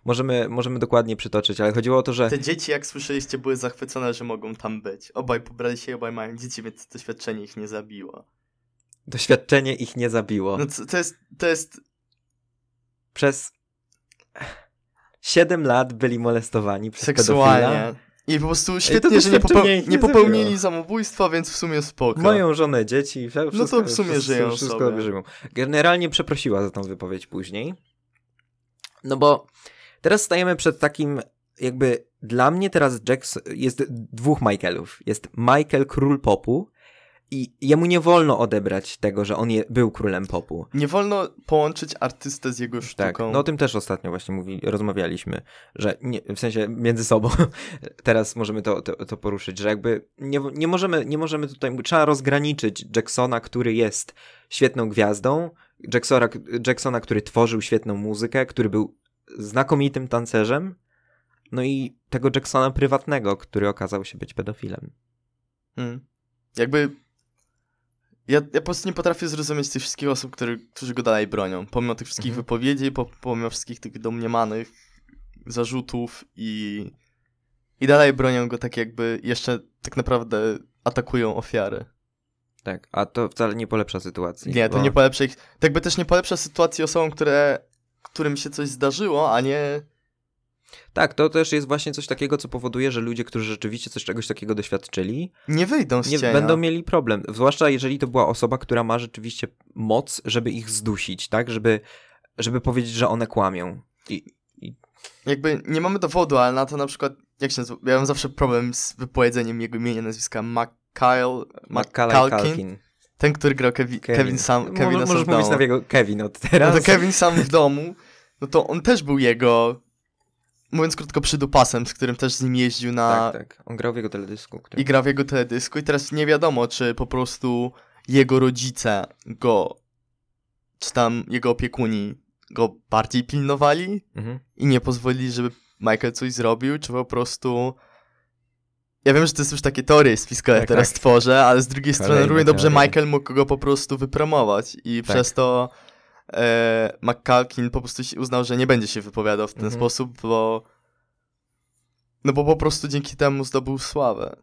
możemy, możemy dokładnie przytoczyć, ale chodziło o to, że Te dzieci, jak słyszeliście, były zachwycone, że mogą tam być. Obaj pobrali się i obaj mają dzieci, więc doświadczenie ich nie zabiło. doświadczenie ich nie zabiło. No to, to jest, to jest, Przez 7 lat byli molestowani przez pedofila. I po prostu świetnie, że nie, popeł- nie nie popełnili zabiło. samobójstwa, więc w sumie spoko. Mają żonę, dzieci, wszystko, No to w sumie wszystko, żyją wszystko sobie. żyją. Generalnie przeprosiła za tą wypowiedź później. No bo teraz stajemy przed takim, jakby dla mnie teraz Jackson, jest dwóch Michaelów. Jest Michael król popu i jemu nie wolno odebrać tego, że on je, był królem popu. Nie wolno połączyć artystę z jego Tak, sztuką. no o tym też ostatnio właśnie mówi, rozmawialiśmy, że nie, w sensie między sobą, <laughs> teraz możemy to, to, to poruszyć, że jakby nie, nie, możemy, nie możemy tutaj, trzeba rozgraniczyć Jacksona, który jest świetną gwiazdą, Jacksona, Jacksona, który tworzył świetną muzykę, który był znakomitym tancerzem, no i tego Jacksona prywatnego, który okazał się być pedofilem. Mm. Jakby. Ja, ja po prostu nie potrafię zrozumieć tych wszystkich osób, które, którzy go dalej bronią. Pomimo tych wszystkich Mhm. wypowiedzi, po, pomimo wszystkich tych domniemanych zarzutów i. I dalej bronią go tak, jakby jeszcze tak naprawdę atakują ofiary. Tak, a to wcale nie polepsza sytuacji. Nie, to bo- nie polepsza ich. Tak by też nie polepsza sytuacji osobom, które, którym się coś zdarzyło, a nie. Tak, to też jest właśnie coś takiego, co powoduje, że ludzie, którzy rzeczywiście coś czegoś takiego doświadczyli, Nie wyjdą z nie cienia. będą mieli problem. Zwłaszcza jeżeli to była osoba, która ma rzeczywiście moc, żeby ich zdusić, tak? Żeby, żeby powiedzieć, że one kłamią. I, Jakby nie mamy dowodu, ale na to na przykład. Jak się nazywa? Ja mam zawsze problem z wypowiedzeniem jego imienia, nazwiska McKyle. McCalkin. Culkin. Ten, który grał Kevin, Kevin, sam, Kevin Mo- sam Możesz w mówić domu. na niego Kevin od No teraz. to Kevin sam w domu, no to on też był jego, mówiąc krótko, przydupasem, z którym też z nim jeździł na... Tak, tak. On grał w jego teledysku. Który... I grał w jego teledysku i teraz nie wiadomo, czy po prostu jego rodzice go, czy tam jego opiekuni go bardziej pilnowali Mhm. i nie pozwolili, żeby Michael coś zrobił, czy po prostu... Ja wiem, że to jest już takie teorie spiskowe Tak, teraz tak. tworzę, ale z drugiej strony równie dobrze teorie. Michael mógł go po prostu wypromować i Tak. przez to e, McCalkin po prostu uznał, że nie będzie się wypowiadał w ten Mhm. sposób, bo no bo po prostu dzięki temu zdobył sławę.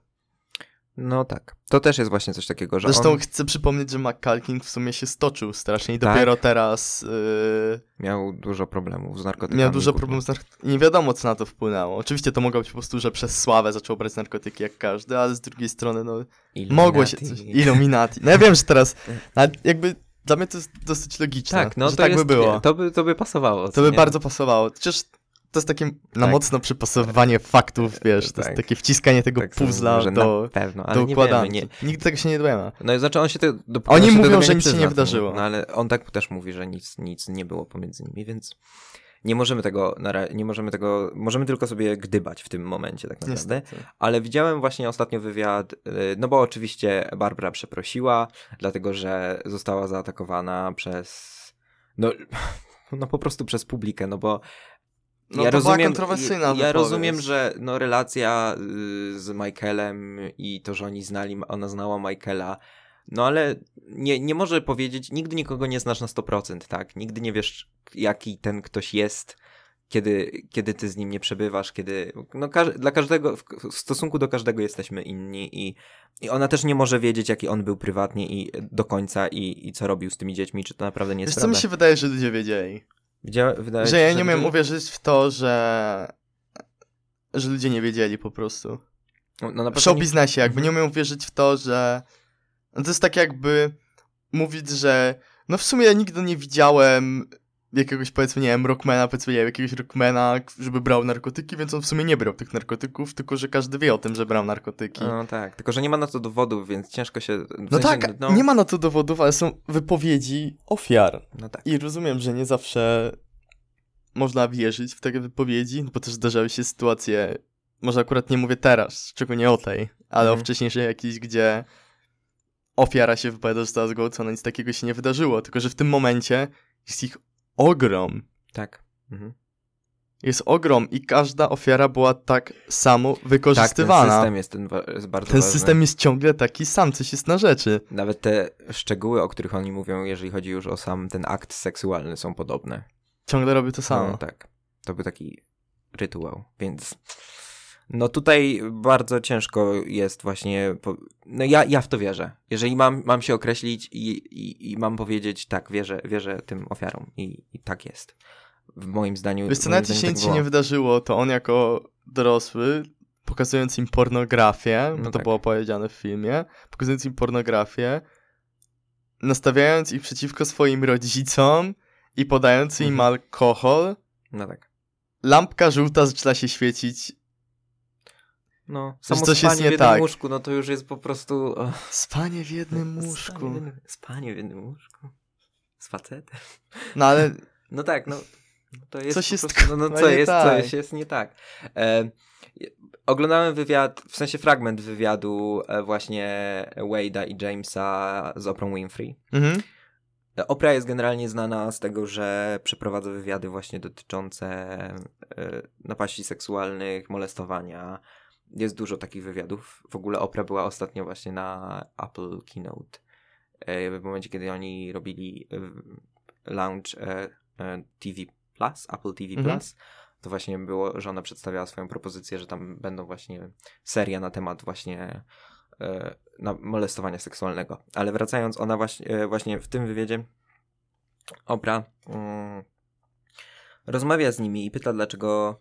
No tak. To też jest właśnie coś takiego, że Zresztą on chcę przypomnieć, że McCalkin w sumie się stoczył strasznie i Tak. dopiero teraz y, miał dużo problemów z narkotykami. miał dużo problemów z narkotykami. Nie wiadomo, co na to wpłynęło. Oczywiście to mogło być po prostu, że przez sławę zaczął brać narkotyki jak każdy, ale z drugiej strony, no, Illuminati. mogło się coś... Illuminati. No ja wiem, że teraz... <laughs> Jakby dla mnie to jest dosyć logiczne, Tak, no że to tak jest, by było. To by, to by pasowało. To by nie? bardzo pasowało. Przecież to jest takie na Tak. mocno przypasowywanie faktów, wiesz, to Tak. jest takie wciskanie tego Tak puzzla do, pewno, ale do nie układanki. nie, Nigdy tego się nie dowiemy. No i znaczy on się te, dopóki Oni on się mówią, że nic się nie wydarzyło. No ale on tak też mówi, że nic, nic nie było pomiędzy nimi, więc nie możemy tego, nie możemy tego, możemy tylko sobie gdybać w tym momencie tak naprawdę. Niestety. Ale widziałem właśnie ostatnio wywiad, y, no bo oczywiście Barbara przeprosiła, dlatego że została zaatakowana przez, no, <laughs> no po prostu przez publikę, no bo No ja to była rozumiem, kontrowersyjna ja, ja rozumiem, że no relacja y, z Michaelem i to, że oni znali, ona znała Michaela, no ale nie, nie może powiedzieć, nigdy nikogo nie znasz na 100%, tak? Nigdy nie wiesz, jaki ten ktoś jest, kiedy, kiedy ty z nim nie przebywasz, kiedy, no każ- dla każdego, w w stosunku do każdego jesteśmy inni i, i ona też nie może wiedzieć, jaki on był prywatnie i do końca i, i co robił z tymi dziećmi, czy to naprawdę nie jest Wiesz co mi się wydaje, że ludzie wiedzieli? Widziała, wydaje Że ja nie umiem ludzie- uwierzyć w to, że że ludzie nie wiedzieli po prostu. No, na W pewno nie- show biznesie jakby nie umiem uwierzyć w to, że no to jest tak jakby mówić, że no w sumie ja nigdy nie widziałem jakiegoś powiedzmy, nie wiem, rockmana, powiedzmy, nie wiem, jakiegoś rockmana, żeby brał narkotyki, więc on w sumie nie brał tych narkotyków, tylko że każdy wie o tym, że brał narkotyki. No tak, tylko że nie ma na to dowodów, więc ciężko się. w No sensie, tak, no, nie ma na to dowodów, ale są wypowiedzi ofiar. No tak. I rozumiem, że nie zawsze można wierzyć w takie wypowiedzi, bo też zdarzały się sytuacje, może akurat nie mówię teraz, szczególnie o tej, ale Mhm. o wcześniejszej jakiejś, gdzie ofiara się wypowiada, że została zgwałcona, nic takiego się nie wydarzyło, tylko że w tym momencie jest ich ogrom. Tak. Mhm. Jest ogrom i każda ofiara była tak samo Tak, ten wykorzystywana. system jest, ten, jest bardzo ten ważny. system jest ciągle taki sam, coś jest na rzeczy. Nawet te szczegóły, o których oni mówią, jeżeli chodzi już o sam ten akt seksualny, są podobne. Ciągle robi to samo. No tak. To był taki rytuał, więc. No tutaj bardzo ciężko jest właśnie. Po... No ja, ja w to wierzę. Jeżeli mam, mam się określić i, i, i mam powiedzieć, tak, wierzę, wierzę tym ofiarom. I, i tak jest. W moim zdaniu. Wiesz co, nawet jeśli tak się nie wydarzyło, to on jako dorosły, pokazując im pornografię, bo No to tak. było powiedziane w filmie, pokazując im pornografię, nastawiając ich przeciwko swoim rodzicom i podając im Mhm. alkohol, No tak. lampka żółta zaczyna się świecić. No, samo coś spanie jest nie w jednym tak. łóżku, no to już jest po prostu... och, Spanie w jednym Spanie łóżku. w jednym, spanie w jednym łóżku. Z facetem. No ale <laughs> No tak, no. To jest Coś jest prostu, no, no co nie jest, tak. coś jest nie tak. E, oglądałem wywiad, w sensie fragment wywiadu e, właśnie Wade'a i Jamesa z Oprah Winfrey. mhm. E, Oprah jest generalnie znana z tego, że przeprowadza wywiady właśnie dotyczące e, napaści seksualnych, molestowania jest dużo takich wywiadów. W ogóle Oprah była ostatnio właśnie na Apple Keynote. E, w momencie, kiedy oni robili e, launch e, TV Plus, Apple TV mhm. Plus, to właśnie było, że ona przedstawiała swoją propozycję, że tam będą właśnie seria na temat właśnie na molestowania seksualnego. Ale wracając, ona właśnie, właśnie w tym wywiadzie Oprah um, rozmawia z nimi i pyta, dlaczego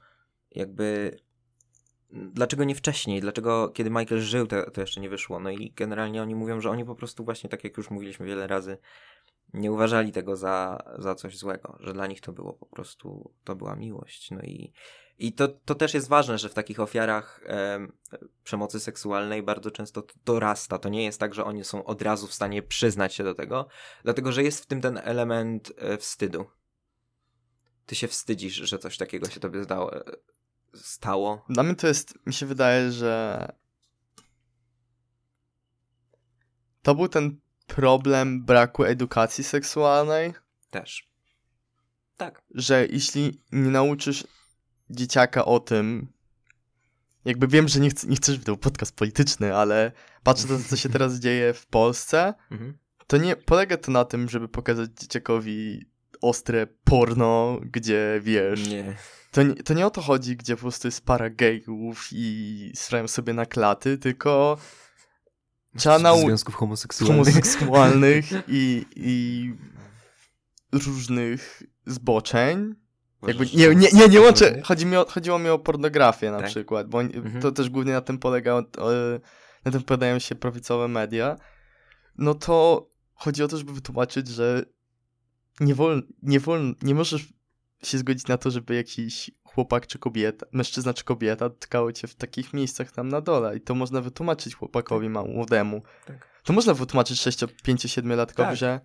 jakby dlaczego nie wcześniej, dlaczego kiedy Michael żył, to, to jeszcze nie wyszło. No i generalnie oni mówią, że oni po prostu właśnie, tak jak już mówiliśmy wiele razy, nie uważali tego za, za coś złego, że dla nich to było po prostu, to była miłość. No i, i to, to też jest ważne, że w takich ofiarach e, przemocy seksualnej bardzo często to dorasta. To nie jest tak, że oni są od razu w stanie przyznać się do tego, dlatego że jest w tym ten element e, wstydu. Ty się wstydzisz, że coś takiego się tobie zdało, stało. Dla mnie to jest, mi się wydaje, że to był ten problem braku edukacji seksualnej. Też. Tak. Że jeśli nie nauczysz dzieciaka o tym, jakby wiem, że nie, nie chcesz, żeby to był podcast polityczny, ale patrzę na to, co się <laughs> teraz dzieje w Polsce, mhm. to nie polega to na tym, żeby pokazać dzieciakowi ostre porno, gdzie wiesz. Nie. To nie, to nie o to chodzi, gdzie po prostu jest para gejów i strają sobie na klaty, tylko trzeba nauczyć. Związków homoseksualnych. Homoseksualnych <laughs> i, i różnych zboczeń. Jakby, nie, nie, nie, nie łączę. Chodzi mi o, chodziło mi o pornografię na tak? przykład, bo mhm. to też głównie na tym polega, na tym polegają się prawicowe media. No to chodzi o to, żeby wytłumaczyć, że nie wolno, nie wolno, nie możesz się zgodzić na to, żeby jakiś chłopak czy kobieta, mężczyzna czy kobieta dotkały cię w takich miejscach tam na dole i to można wytłumaczyć chłopakowi tak. młodemu. Tak. To można wytłumaczyć 6, 5, 7 latkowi, tak. że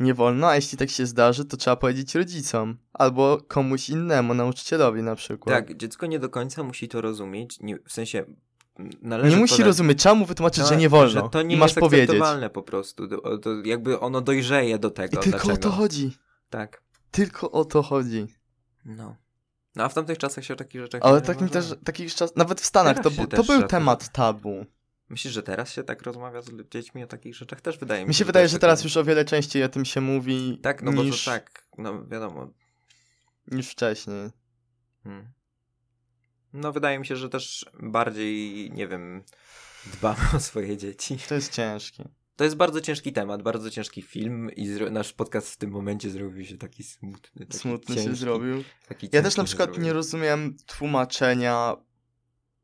nie wolno, a jeśli tak się zdarzy, to trzeba powiedzieć rodzicom albo komuś innemu, nauczycielowi na przykład. Tak, dziecko nie do końca musi to rozumieć, nie, w sensie Należy nie musi podać... rozumieć, trzeba mu wytłumaczyć, że nie wolno. Że to nie I masz jest powiedzieć. po prostu. To, to jakby ono dojrzeje do tego. I tylko dlaczego. o to chodzi. Tak. Tylko o to chodzi. No. No a w tamtych czasach się o takich rzeczach Ale takim też, takich czas, nawet w Stanach, to, to był temat tabu. Myślisz, że teraz się tak rozmawia z dziećmi o takich rzeczach? Też wydaje mi się. Mi się wydaje, że teraz już o wiele częściej o tym się mówi. Tak, no niż... bo to tak, no wiadomo. Niż wcześniej. Hmm. No wydaje mi się, że też bardziej, nie wiem, dbamy o swoje dzieci. To jest ciężkie. To jest bardzo ciężki temat, bardzo ciężki film i nasz podcast w tym momencie zrobił się taki smutny. Taki smutny ciężki, się zrobił. ja też na przykład nie rozumiem tłumaczenia,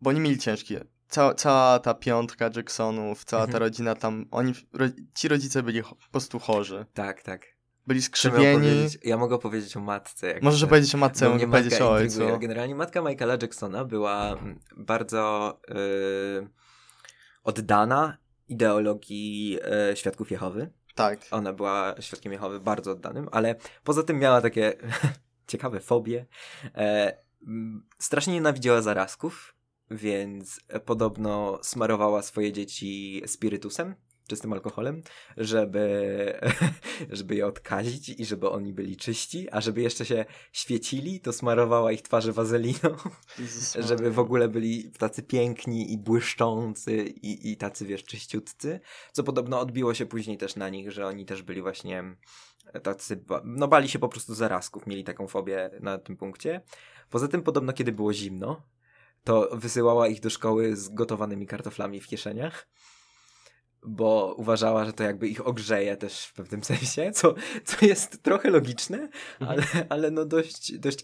bo oni mieli ciężkie. Cała, cała ta piątka Jacksonów, cała ta mhm. rodzina tam, oni, ro, ci rodzice byli po prostu chorzy. Tak, tak. Byli skrzywieni. Ja mogę powiedzieć o matce. Jak Możesz powiedzieć o matce, mogę powiedzieć o ojcu. Generalnie matka Michaela Jacksona była mm, bardzo yy, oddana ideologii yy, Świadków Jehowy. Tak. Ona była Świadkiem Jehowy bardzo oddanym, ale poza tym miała takie <laughs> ciekawe fobie. E, strasznie nienawidziała zarazków, więc podobno smarowała swoje dzieci spirytusem czystym alkoholem, żeby, <laughs> żeby je odkazić i żeby oni byli czyści, a żeby jeszcze się świecili, to smarowała ich twarze wazeliną, <laughs> żeby w ogóle byli tacy piękni i błyszczący i, i tacy, wiesz, czyściutcy, co podobno odbiło się później też na nich, że oni też byli właśnie tacy, no bali się po prostu zarazków, mieli taką fobię na tym punkcie. Poza tym podobno, kiedy było zimno, to wysyłała ich do szkoły z gotowanymi kartoflami w kieszeniach bo uważała, że to jakby ich ogrzeje też w pewnym sensie, co, co jest trochę logiczne, mhm. ale, ale no dość, dość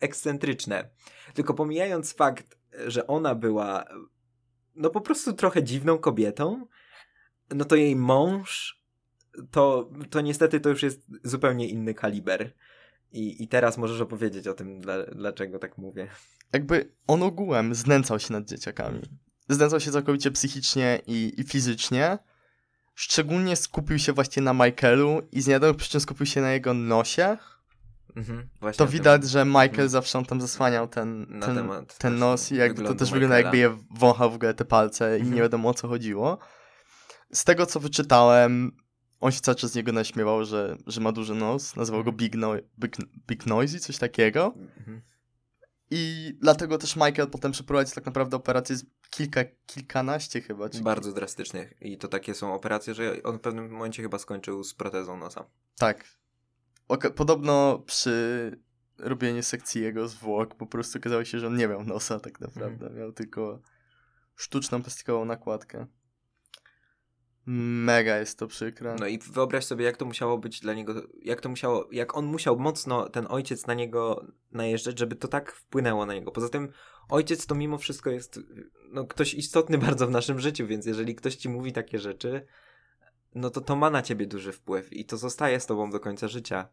ekscentryczne. Tylko pomijając fakt, że ona była no po prostu trochę dziwną kobietą, no to jej mąż to, to niestety to już jest zupełnie inny kaliber. I, I teraz możesz opowiedzieć o tym, dla, dlaczego tak mówię. Jakby on ogółem znęcał się nad dzieciakami znęcał się całkowicie psychicznie i, i fizycznie. Szczególnie skupił się właśnie na Michaelu i z niewiadomych przyczyn skupił się na jego nosie. Mhm, to widać, że Michael mhm. zawsze on tam zasłaniał ten, ten, temat, ten nos i jakby to też wygląda jakby je wąchał w ogóle te palce mhm. i nie mhm. wiadomo o co chodziło. Z tego co wyczytałem, on się cały czas z niego naśmiewał, że, że ma duży nos, nazywał go mhm. Big, no, Big, Big Noisy, coś takiego. Mhm. I dlatego też Michael potem przeprowadził tak naprawdę operację kilka, kilkanaście chyba. Czy... Bardzo drastycznych. I to takie są operacje, że on w pewnym momencie chyba skończył z protezą nosa. Tak. Oka- podobno przy robieniu sekcji jego zwłok po prostu okazało się, że on nie miał nosa tak naprawdę. Miał tylko sztuczną plastikową nakładkę. Mega jest to przykre. No i wyobraź sobie, jak to musiało być dla niego, jak to musiało, jak on musiał mocno, ten ojciec na niego najeżdżać, żeby to tak wpłynęło na niego. Poza tym ojciec to mimo wszystko jest, no ktoś istotny <laughs> bardzo w naszym życiu, więc jeżeli ktoś ci mówi takie rzeczy, no to to ma na ciebie duży wpływ i to zostaje z tobą do końca życia.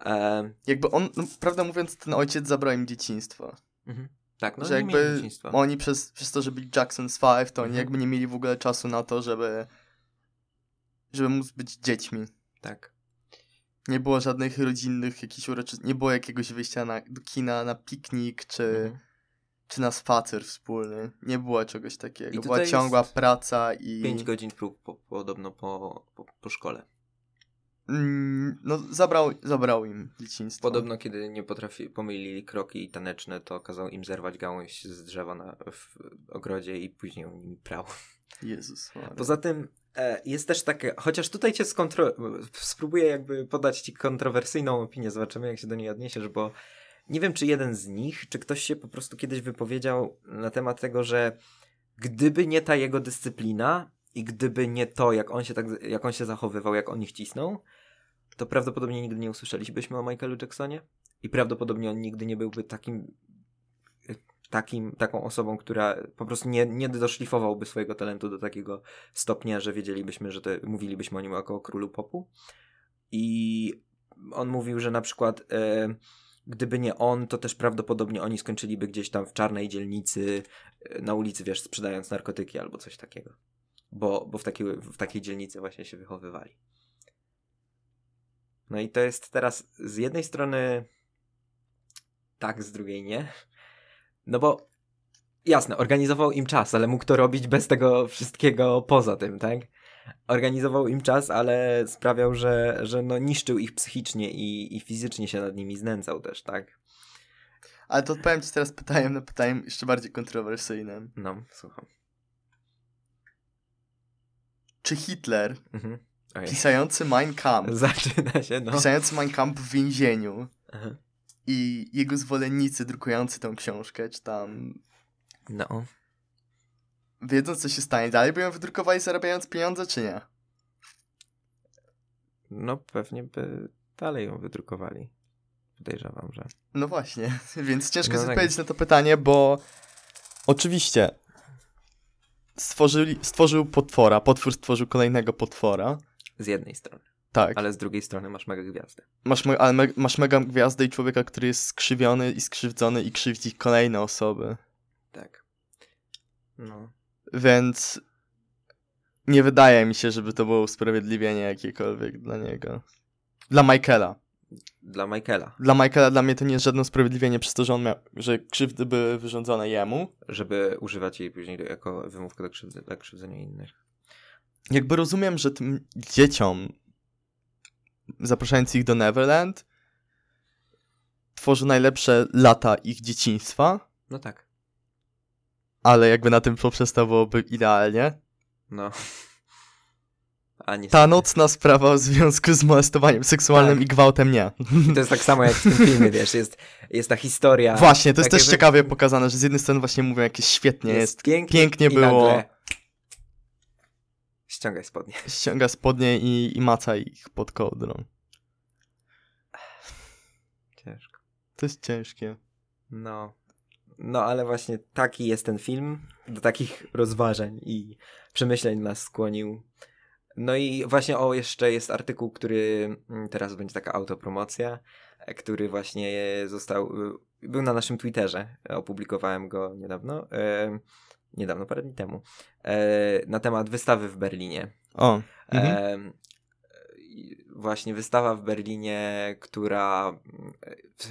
E, Jakby on, no, prawdę mówiąc, ten ojciec zabrał im dzieciństwo. mhm. Tak, no że jakby oni przez, przez to, że byli Jackson's Five, to oni Mhm. jakby nie mieli w ogóle czasu na to, żeby żeby móc być dziećmi. Tak. Nie było żadnych rodzinnych jakichś uroczystości, nie było jakiegoś wyjścia na, do kina, na piknik, czy, Mhm. czy na spacer wspólny. Nie było czegoś takiego. Była ciągła praca i... 5 godzin prób po, podobno po, po, po szkole. Mm, no, zabrał, zabrał im dzieciństwo. Podobno, kiedy nie potrafi, pomylili kroki taneczne, to kazał im zerwać gałąź z drzewa na, w ogrodzie i później on nimi prał. Jezus Maria. Poza tym jest też takie, chociaż tutaj cię skontro... spróbuję jakby podać ci kontrowersyjną opinię, zobaczymy jak się do niej odniesiesz, bo nie wiem czy jeden z nich, czy ktoś się po prostu kiedyś wypowiedział na temat tego, że gdyby nie ta jego dyscyplina i gdyby nie to, jak on się, tak, jak on się zachowywał, jak on ich cisnął, to prawdopodobnie nigdy nie usłyszelibyśmy o Michaelu Jacksonie i prawdopodobnie on nigdy nie byłby takim takim, taką osobą, która po prostu nie, nie doszlifowałby swojego talentu do takiego stopnia, że wiedzielibyśmy, że to, mówilibyśmy o nim jako o królu popu. I on mówił, że na przykład e, gdyby nie on, to też prawdopodobnie oni skończyliby gdzieś tam w czarnej dzielnicy, e, na ulicy, wiesz, sprzedając narkotyki albo coś takiego. Bo, bo w, takiej, w takiej dzielnicy właśnie się wychowywali. No i to jest teraz z jednej strony tak, z drugiej nie. No bo jasne, organizował im czas, ale mógł to robić bez tego wszystkiego poza tym, tak? Organizował im czas, ale sprawiał, że, że no niszczył ich psychicznie i, i fizycznie się nad nimi znęcał też, tak? Ale to odpowiem ci teraz pytaniem na pytanie jeszcze bardziej kontrowersyjnym. No, słucham. Czy Hitler, Mhm. Pisający Mein Kampf, <laughs> Zaczyna się, no. pisający Mein Kampf w więzieniu Aha. I jego zwolennicy drukujący tą książkę, czy tam No. wiedząc co się stanie dalej, by ją wydrukowali zarabiając pieniądze, czy nie? No pewnie by dalej ją wydrukowali. Podejrzewam, że. No właśnie, <laughs> więc ciężko No tak. odpowiedzieć na to pytanie, bo oczywiście stworzyli, stworzył potwora, potwór stworzył kolejnego potwora. Z jednej strony. Tak, Ale z drugiej strony masz mega gwiazdę. masz, me- ale me- masz mega gwiazdę i człowieka, który jest skrzywiony i skrzywdzony i krzywdzi kolejne osoby. Tak. No. Więc nie wydaje mi się, żeby to było usprawiedliwienie jakiekolwiek dla niego. Dla Michaela. Dla Michaela. Dla Michaela dla mnie to nie jest żadne usprawiedliwienie przez to, że on miał, że krzywdy były wyrządzone jemu. Żeby używać jej później jako wymówkę do, krzywdy, do krzywdzenia innych. Jakby rozumiem, że tym dzieciom zapraszając ich do Neverland tworzy najlepsze lata ich dzieciństwa, No tak. ale jakby na tym poprzestałoby idealnie. No. <laughs> A. Ta nocna sprawa w związku z molestowaniem seksualnym Tak. i gwałtem nie. To jest tak samo jak w tym filmie, <laughs> wiesz, jest, jest ta historia. Właśnie, to jest tak też jakby- ciekawie pokazane, że z jednej strony właśnie mówią, jak jest świetnie jest, pięknie, pięknie i było. Nagle... Ściągaj spodnie. <laughs> ściąga spodnie i, i maca ich pod kołdrą. <sighs> Ciężko. To jest ciężkie. No. No, ale właśnie taki jest ten film. Do takich rozważań i przemyśleń nas skłonił. No i właśnie o, jeszcze jest artykuł, który mm, teraz będzie taka autopromocja, e, który właśnie został, y, był na naszym Twitterze. Opublikowałem go niedawno. E, niedawno, parę dni temu. E, na temat wystawy w Berlinie. O, mhm. Em, i właśnie wystawa w Berlinie, która.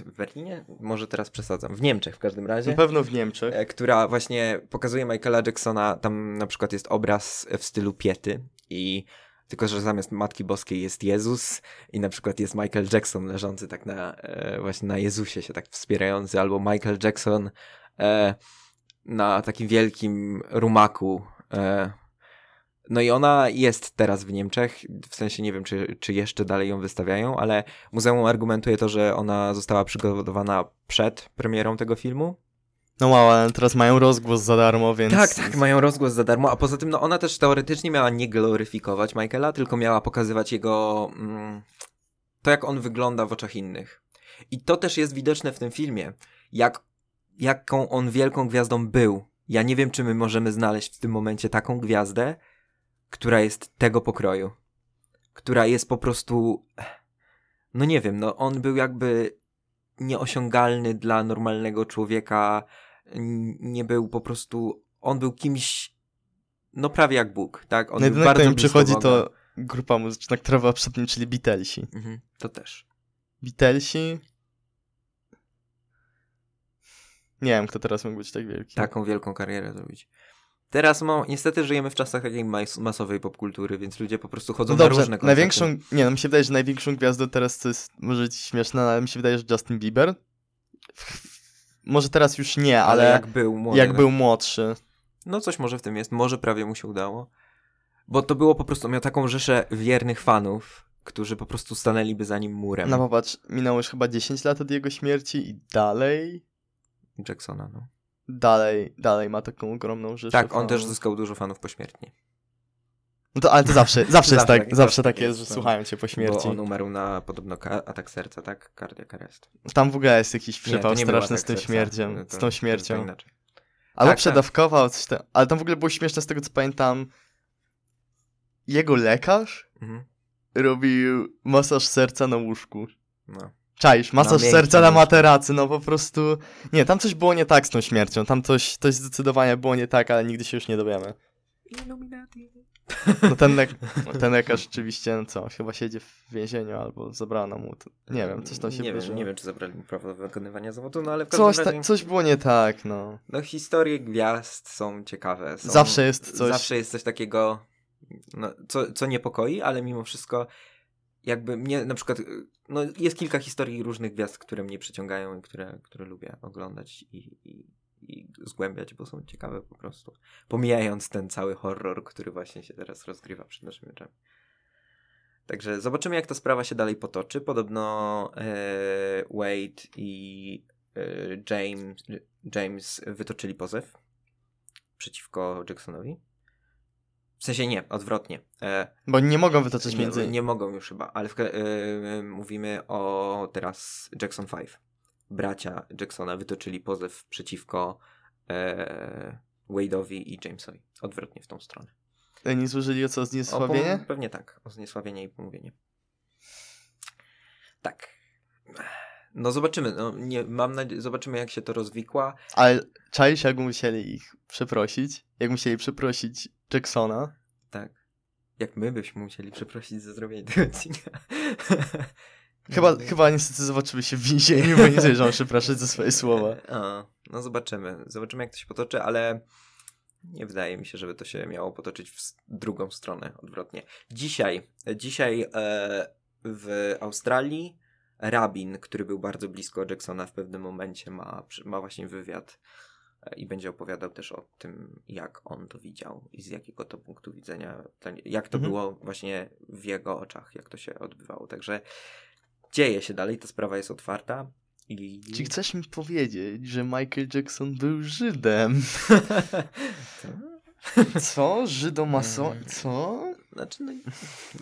W Berlinie? Może teraz przesadzam. W Niemczech w każdym razie. na pewno w Niemczech. e, Która właśnie pokazuje Michaela Jacksona. Tam na przykład jest obraz w stylu Piety i tylko że zamiast Matki Boskiej jest Jezus i na przykład jest Michael Jackson leżący tak na, e, właśnie na Jezusie się tak wspierający, albo Michael Jackson e, na takim wielkim rumaku. E, no i ona jest teraz w Niemczech, w sensie nie wiem, czy, czy jeszcze dalej ją wystawiają, ale muzeum argumentuje to, że ona została przygotowana przed premierą tego filmu, No wow, ale teraz mają rozgłos za darmo, więc... tak, tak, mają rozgłos za darmo, a poza tym no ona też teoretycznie miała nie gloryfikować Michaela, tylko miała pokazywać jego mm, to jak on wygląda w oczach innych. I to też jest widoczne w tym filmie, jak, jaką on wielką gwiazdą był. Ja nie wiem, czy my możemy znaleźć w tym momencie taką gwiazdę, która jest tego pokroju. Która jest po prostu no nie wiem, no on był jakby nieosiągalny dla normalnego człowieka, nie był po prostu, on był kimś, no prawie jak Bóg, tak? On No był bardzo mi przychodzi, Boga. to grupa muzyczna, która była przed nim, czyli Beatlesi. Mhm, to też. Beatlesi... Nie wiem, kto teraz mógł być tak wielki. Taką wielką karierę zrobić. Teraz no, niestety żyjemy w czasach takiej mas- masowej popkultury, więc ludzie po prostu chodzą No na dobrze, różne koncerty. największą, nie no mi się wydaje, że największą gwiazdą teraz, to jest może śmieszne, ale mi się wydaje, że Justin Bieber. Może teraz już nie, ale, ale jak, jak był młody. no. był młodszy. No coś może w tym jest, może prawie mu się udało. Bo to było po prostu, miał taką rzeszę wiernych fanów, którzy po prostu stanęliby za nim murem. No popatrz, minęło już chyba 10 lat od jego śmierci i dalej, Jacksona, no. dalej, dalej ma taką ogromną rzeszę Tak, on też zyskał dużo fanów pośmiertnie. No to, ale to zawsze, <laughs> zawsze jest tak, tak- zawsze tak tak jest, że no. słuchają cię po śmierci. Bo on umarł na podobno atak serca, tak? Cardiac arrest. Tam w ogóle jest jakiś przypał nie straszny z tym to- z tą śmiercią. Inaczej. Albo Tak, przedawkował coś tam, ale tam w ogóle było śmieszne z tego co pamiętam. Jego lekarz Mhm. robił masaż serca na łóżku. No. Czaisz, masaż miękkim serca na materacy, no po prostu... Nie, tam coś było nie tak z tą śmiercią, tam coś, coś zdecydowanie było nie tak, ale nigdy się już nie dowiemy. Illuminati. No ten, lek <laughs> ten lekarz rzeczywiście, no co, chyba siedzi w więzieniu albo zabrano mu, to, nie wiem, coś tam się nie wydarzyło. wiem, nie wiem, czy zabrali mu prawo do wykonywania zawodu, no ale w Coś, każdym ta, razie... coś było nie tak, no. No historie gwiazd są ciekawe. Są, Zawsze jest coś- Zawsze jest coś takiego, no, co, co niepokoi, ale mimo wszystko jakby mnie na przykład, y, no jest kilka historii różnych gwiazd, które mnie przyciągają i które, które lubię oglądać i, i, i zgłębiać, bo są ciekawe po prostu. Pomijając ten cały horror, który właśnie się teraz rozgrywa przed naszymi oczami. Także zobaczymy, jak ta sprawa się dalej potoczy. Podobno e, Wade i e, James, James wytoczyli pozew przeciwko Jacksonowi. W sensie nie, odwrotnie. E, Bo nie mogą wytoczyć nie, między... nie mogą już chyba, ale w, e, mówimy o teraz Jackson 5. Bracia Jacksona wytoczyli pozew przeciwko e, Wade'owi i Jamesowi. Odwrotnie w tą stronę. Nie złożyli o co, O zniesławienie? pom- pewnie tak, o zniesławienie i pomówienie. Tak. No zobaczymy, no nie, mam nadzieję, zobaczymy jak się to rozwikła. Ale czaisz, jak musieli ich przeprosić? Jak musieli przeprosić Jacksona? Tak. Jak my byśmy musieli przeprosić za zrobienie tego odcinka. <laughs> Chyba, No, chyba niestety zobaczymy się w więzieniu, bo nie zejrzą przepraszać za swoje słowa. <laughs> A, no zobaczymy. Zobaczymy jak to się potoczy, ale nie wydaje mi się, żeby to się miało potoczyć w drugą stronę, odwrotnie. Dzisiaj, dzisiaj e, w Australii rabin, który był bardzo blisko Jacksona w pewnym momencie ma, ma właśnie wywiad e, i będzie opowiadał też o tym, jak on to widział i z jakiego to punktu widzenia, jak to Mhm. było właśnie w jego oczach, jak to się odbywało. Także dzieje się dalej, ta sprawa jest otwarta. I... Czy chcesz mi powiedzieć, że Michael Jackson był Żydem? <laughs> Co? Żydomaso... Mm. Co? Znaczy, no...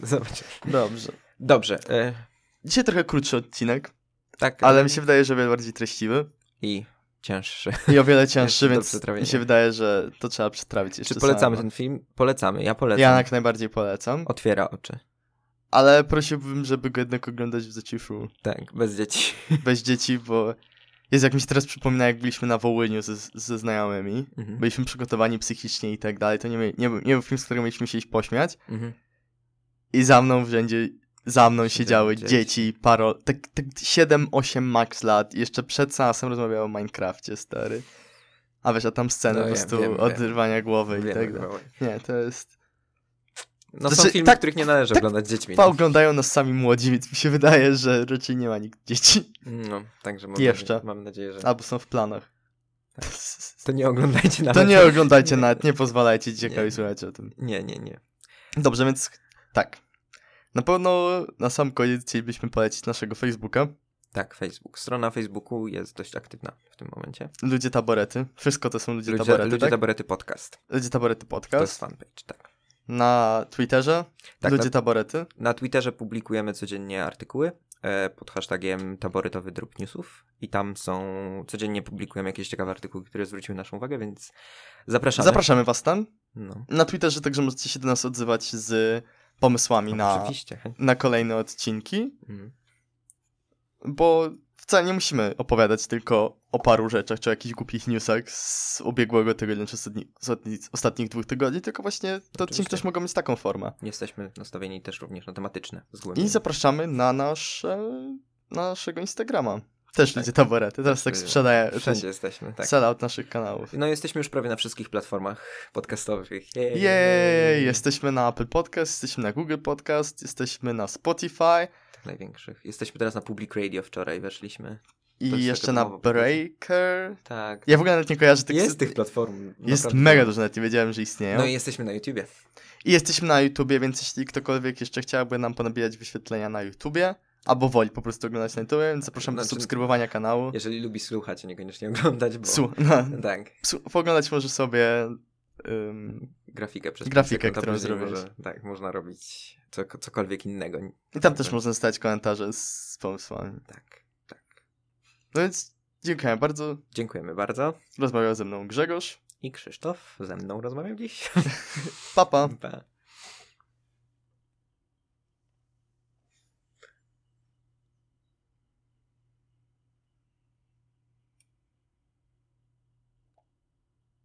Zobacz. <laughs> Dobrze. Dobrze. E, Dzisiaj trochę krótszy odcinek, tak. ale e, mi się wydaje, że wiele bardziej treściwy I cięższy. i o wiele <laughs> cięższy, więc mi się wydaje, że to trzeba przetrawić jeszcze Czy polecamy samemu. ten film? Polecamy, ja polecam. Ja jak najbardziej polecam, Otwiera oczy. ale prosiłbym, żeby go jednak oglądać w zaciszu. Tak, bez dzieci. <laughs> bez dzieci, bo jest jak mi się teraz przypomina, jak byliśmy na Wołyniu ze, ze znajomymi. Mhm. Byliśmy przygotowani psychicznie i tak dalej. To nie, nie, był- nie był film, z którego mieliśmy się iść pośmiać. Mhm. I za mną w rzędzie, za mną siedziały dzieci. dzieci, paro, tak, tak 7-8 max lat. Jeszcze przed seansem rozmawiały o Minecrafcie, stary. A wiesz, a tam sceny No po wiem, prostu wiem, wiem. odrywania głowy i Wiem, tak dalej. Nie, to jest... No są Znaczy, filmy, tak- których nie należy tak- oglądać z dziećmi. No. oglądają nas sami młodzi, więc mi się wydaje, że raczej nie ma nikt dzieci. no, także mam Jeszcze. Mam nadzieję, że Albo są w planach. to nie oglądajcie nawet. To nie oglądajcie nawet, nie pozwalajcie dzieciakowi Nie. słuchać o tym. Nie, nie, nie. Dobrze, więc tak. Na pewno na sam koniec chcielibyśmy polecić naszego Facebooka. Tak, Facebook. Strona Facebooku jest dość aktywna w tym momencie. Ludzie Taborety. Wszystko to są Ludzie, Ludzie, Taborety, ludzie tak? Taborety Podcast. Ludzie Taborety To jest Podcast. fanpage, tak. Na Twitterze Tak, Ludzie na, Taborety. na Twitterze publikujemy codziennie artykuły e, pod hashtagiem taboretowy drób newsów i tam są, codziennie publikujemy jakieś ciekawe artykuły, które zwróciły naszą uwagę, więc zapraszamy. Zapraszamy was tam. No, Na Twitterze także możecie się do nas odzywać z pomysłami no na, na kolejne odcinki, Mm. bo wcale nie musimy opowiadać tylko o paru rzeczach, czy o jakichś głupich newsach z ubiegłego tygodnia, czy ostatni, ostatnich dwóch tygodni, tylko właśnie te odcinki też mogą mieć taką formę. Jesteśmy nastawieni też również na tematyczne I zgłębienie. zapraszamy na nasze, na naszego Instagrama. Też Tak. ludzie taborety. Teraz tak sprzedaję. Wszędzie jesteśmy, tak. Sellout naszych kanałów. No jesteśmy już prawie na wszystkich platformach podcastowych. Jej. Jej! Jesteśmy na Apple Podcast, jesteśmy na Google Podcast, jesteśmy na Spotify Tych największych. Jesteśmy teraz na Public Radio, wczoraj weszliśmy. I jeszcze na. Breaker. Tak. Ja w ogóle nawet nie kojarzę tych... Jest tych platform. Jest naprawdę mega dużo. dużo, nawet nie wiedziałem, że istnieją. No i jesteśmy na YouTubie. I jesteśmy na YouTubie, więc jeśli ktokolwiek jeszcze chciałby nam ponabijać wyświetlenia na YouTubie, albo woli po prostu oglądać na YouTubie, więc zapraszam do Znaczy- subskrybowania kanału. Jeżeli lubi słuchać, a niekoniecznie oglądać, bo... Słu- no, Tak. Su- Poglądać może sobie. ym, Grafikę przez Grafikę, którą zrobiłeś. Może, tak, można robić co, cokolwiek innego. I tam też można zostawić komentarze z pomysłami. Tak, tak. No więc dziękuję bardzo. Dziękujemy bardzo. Rozmawiał ze mną Grzegorz. I Krzysztof ze mną rozmawiał dziś. Papa. Pa. <laughs>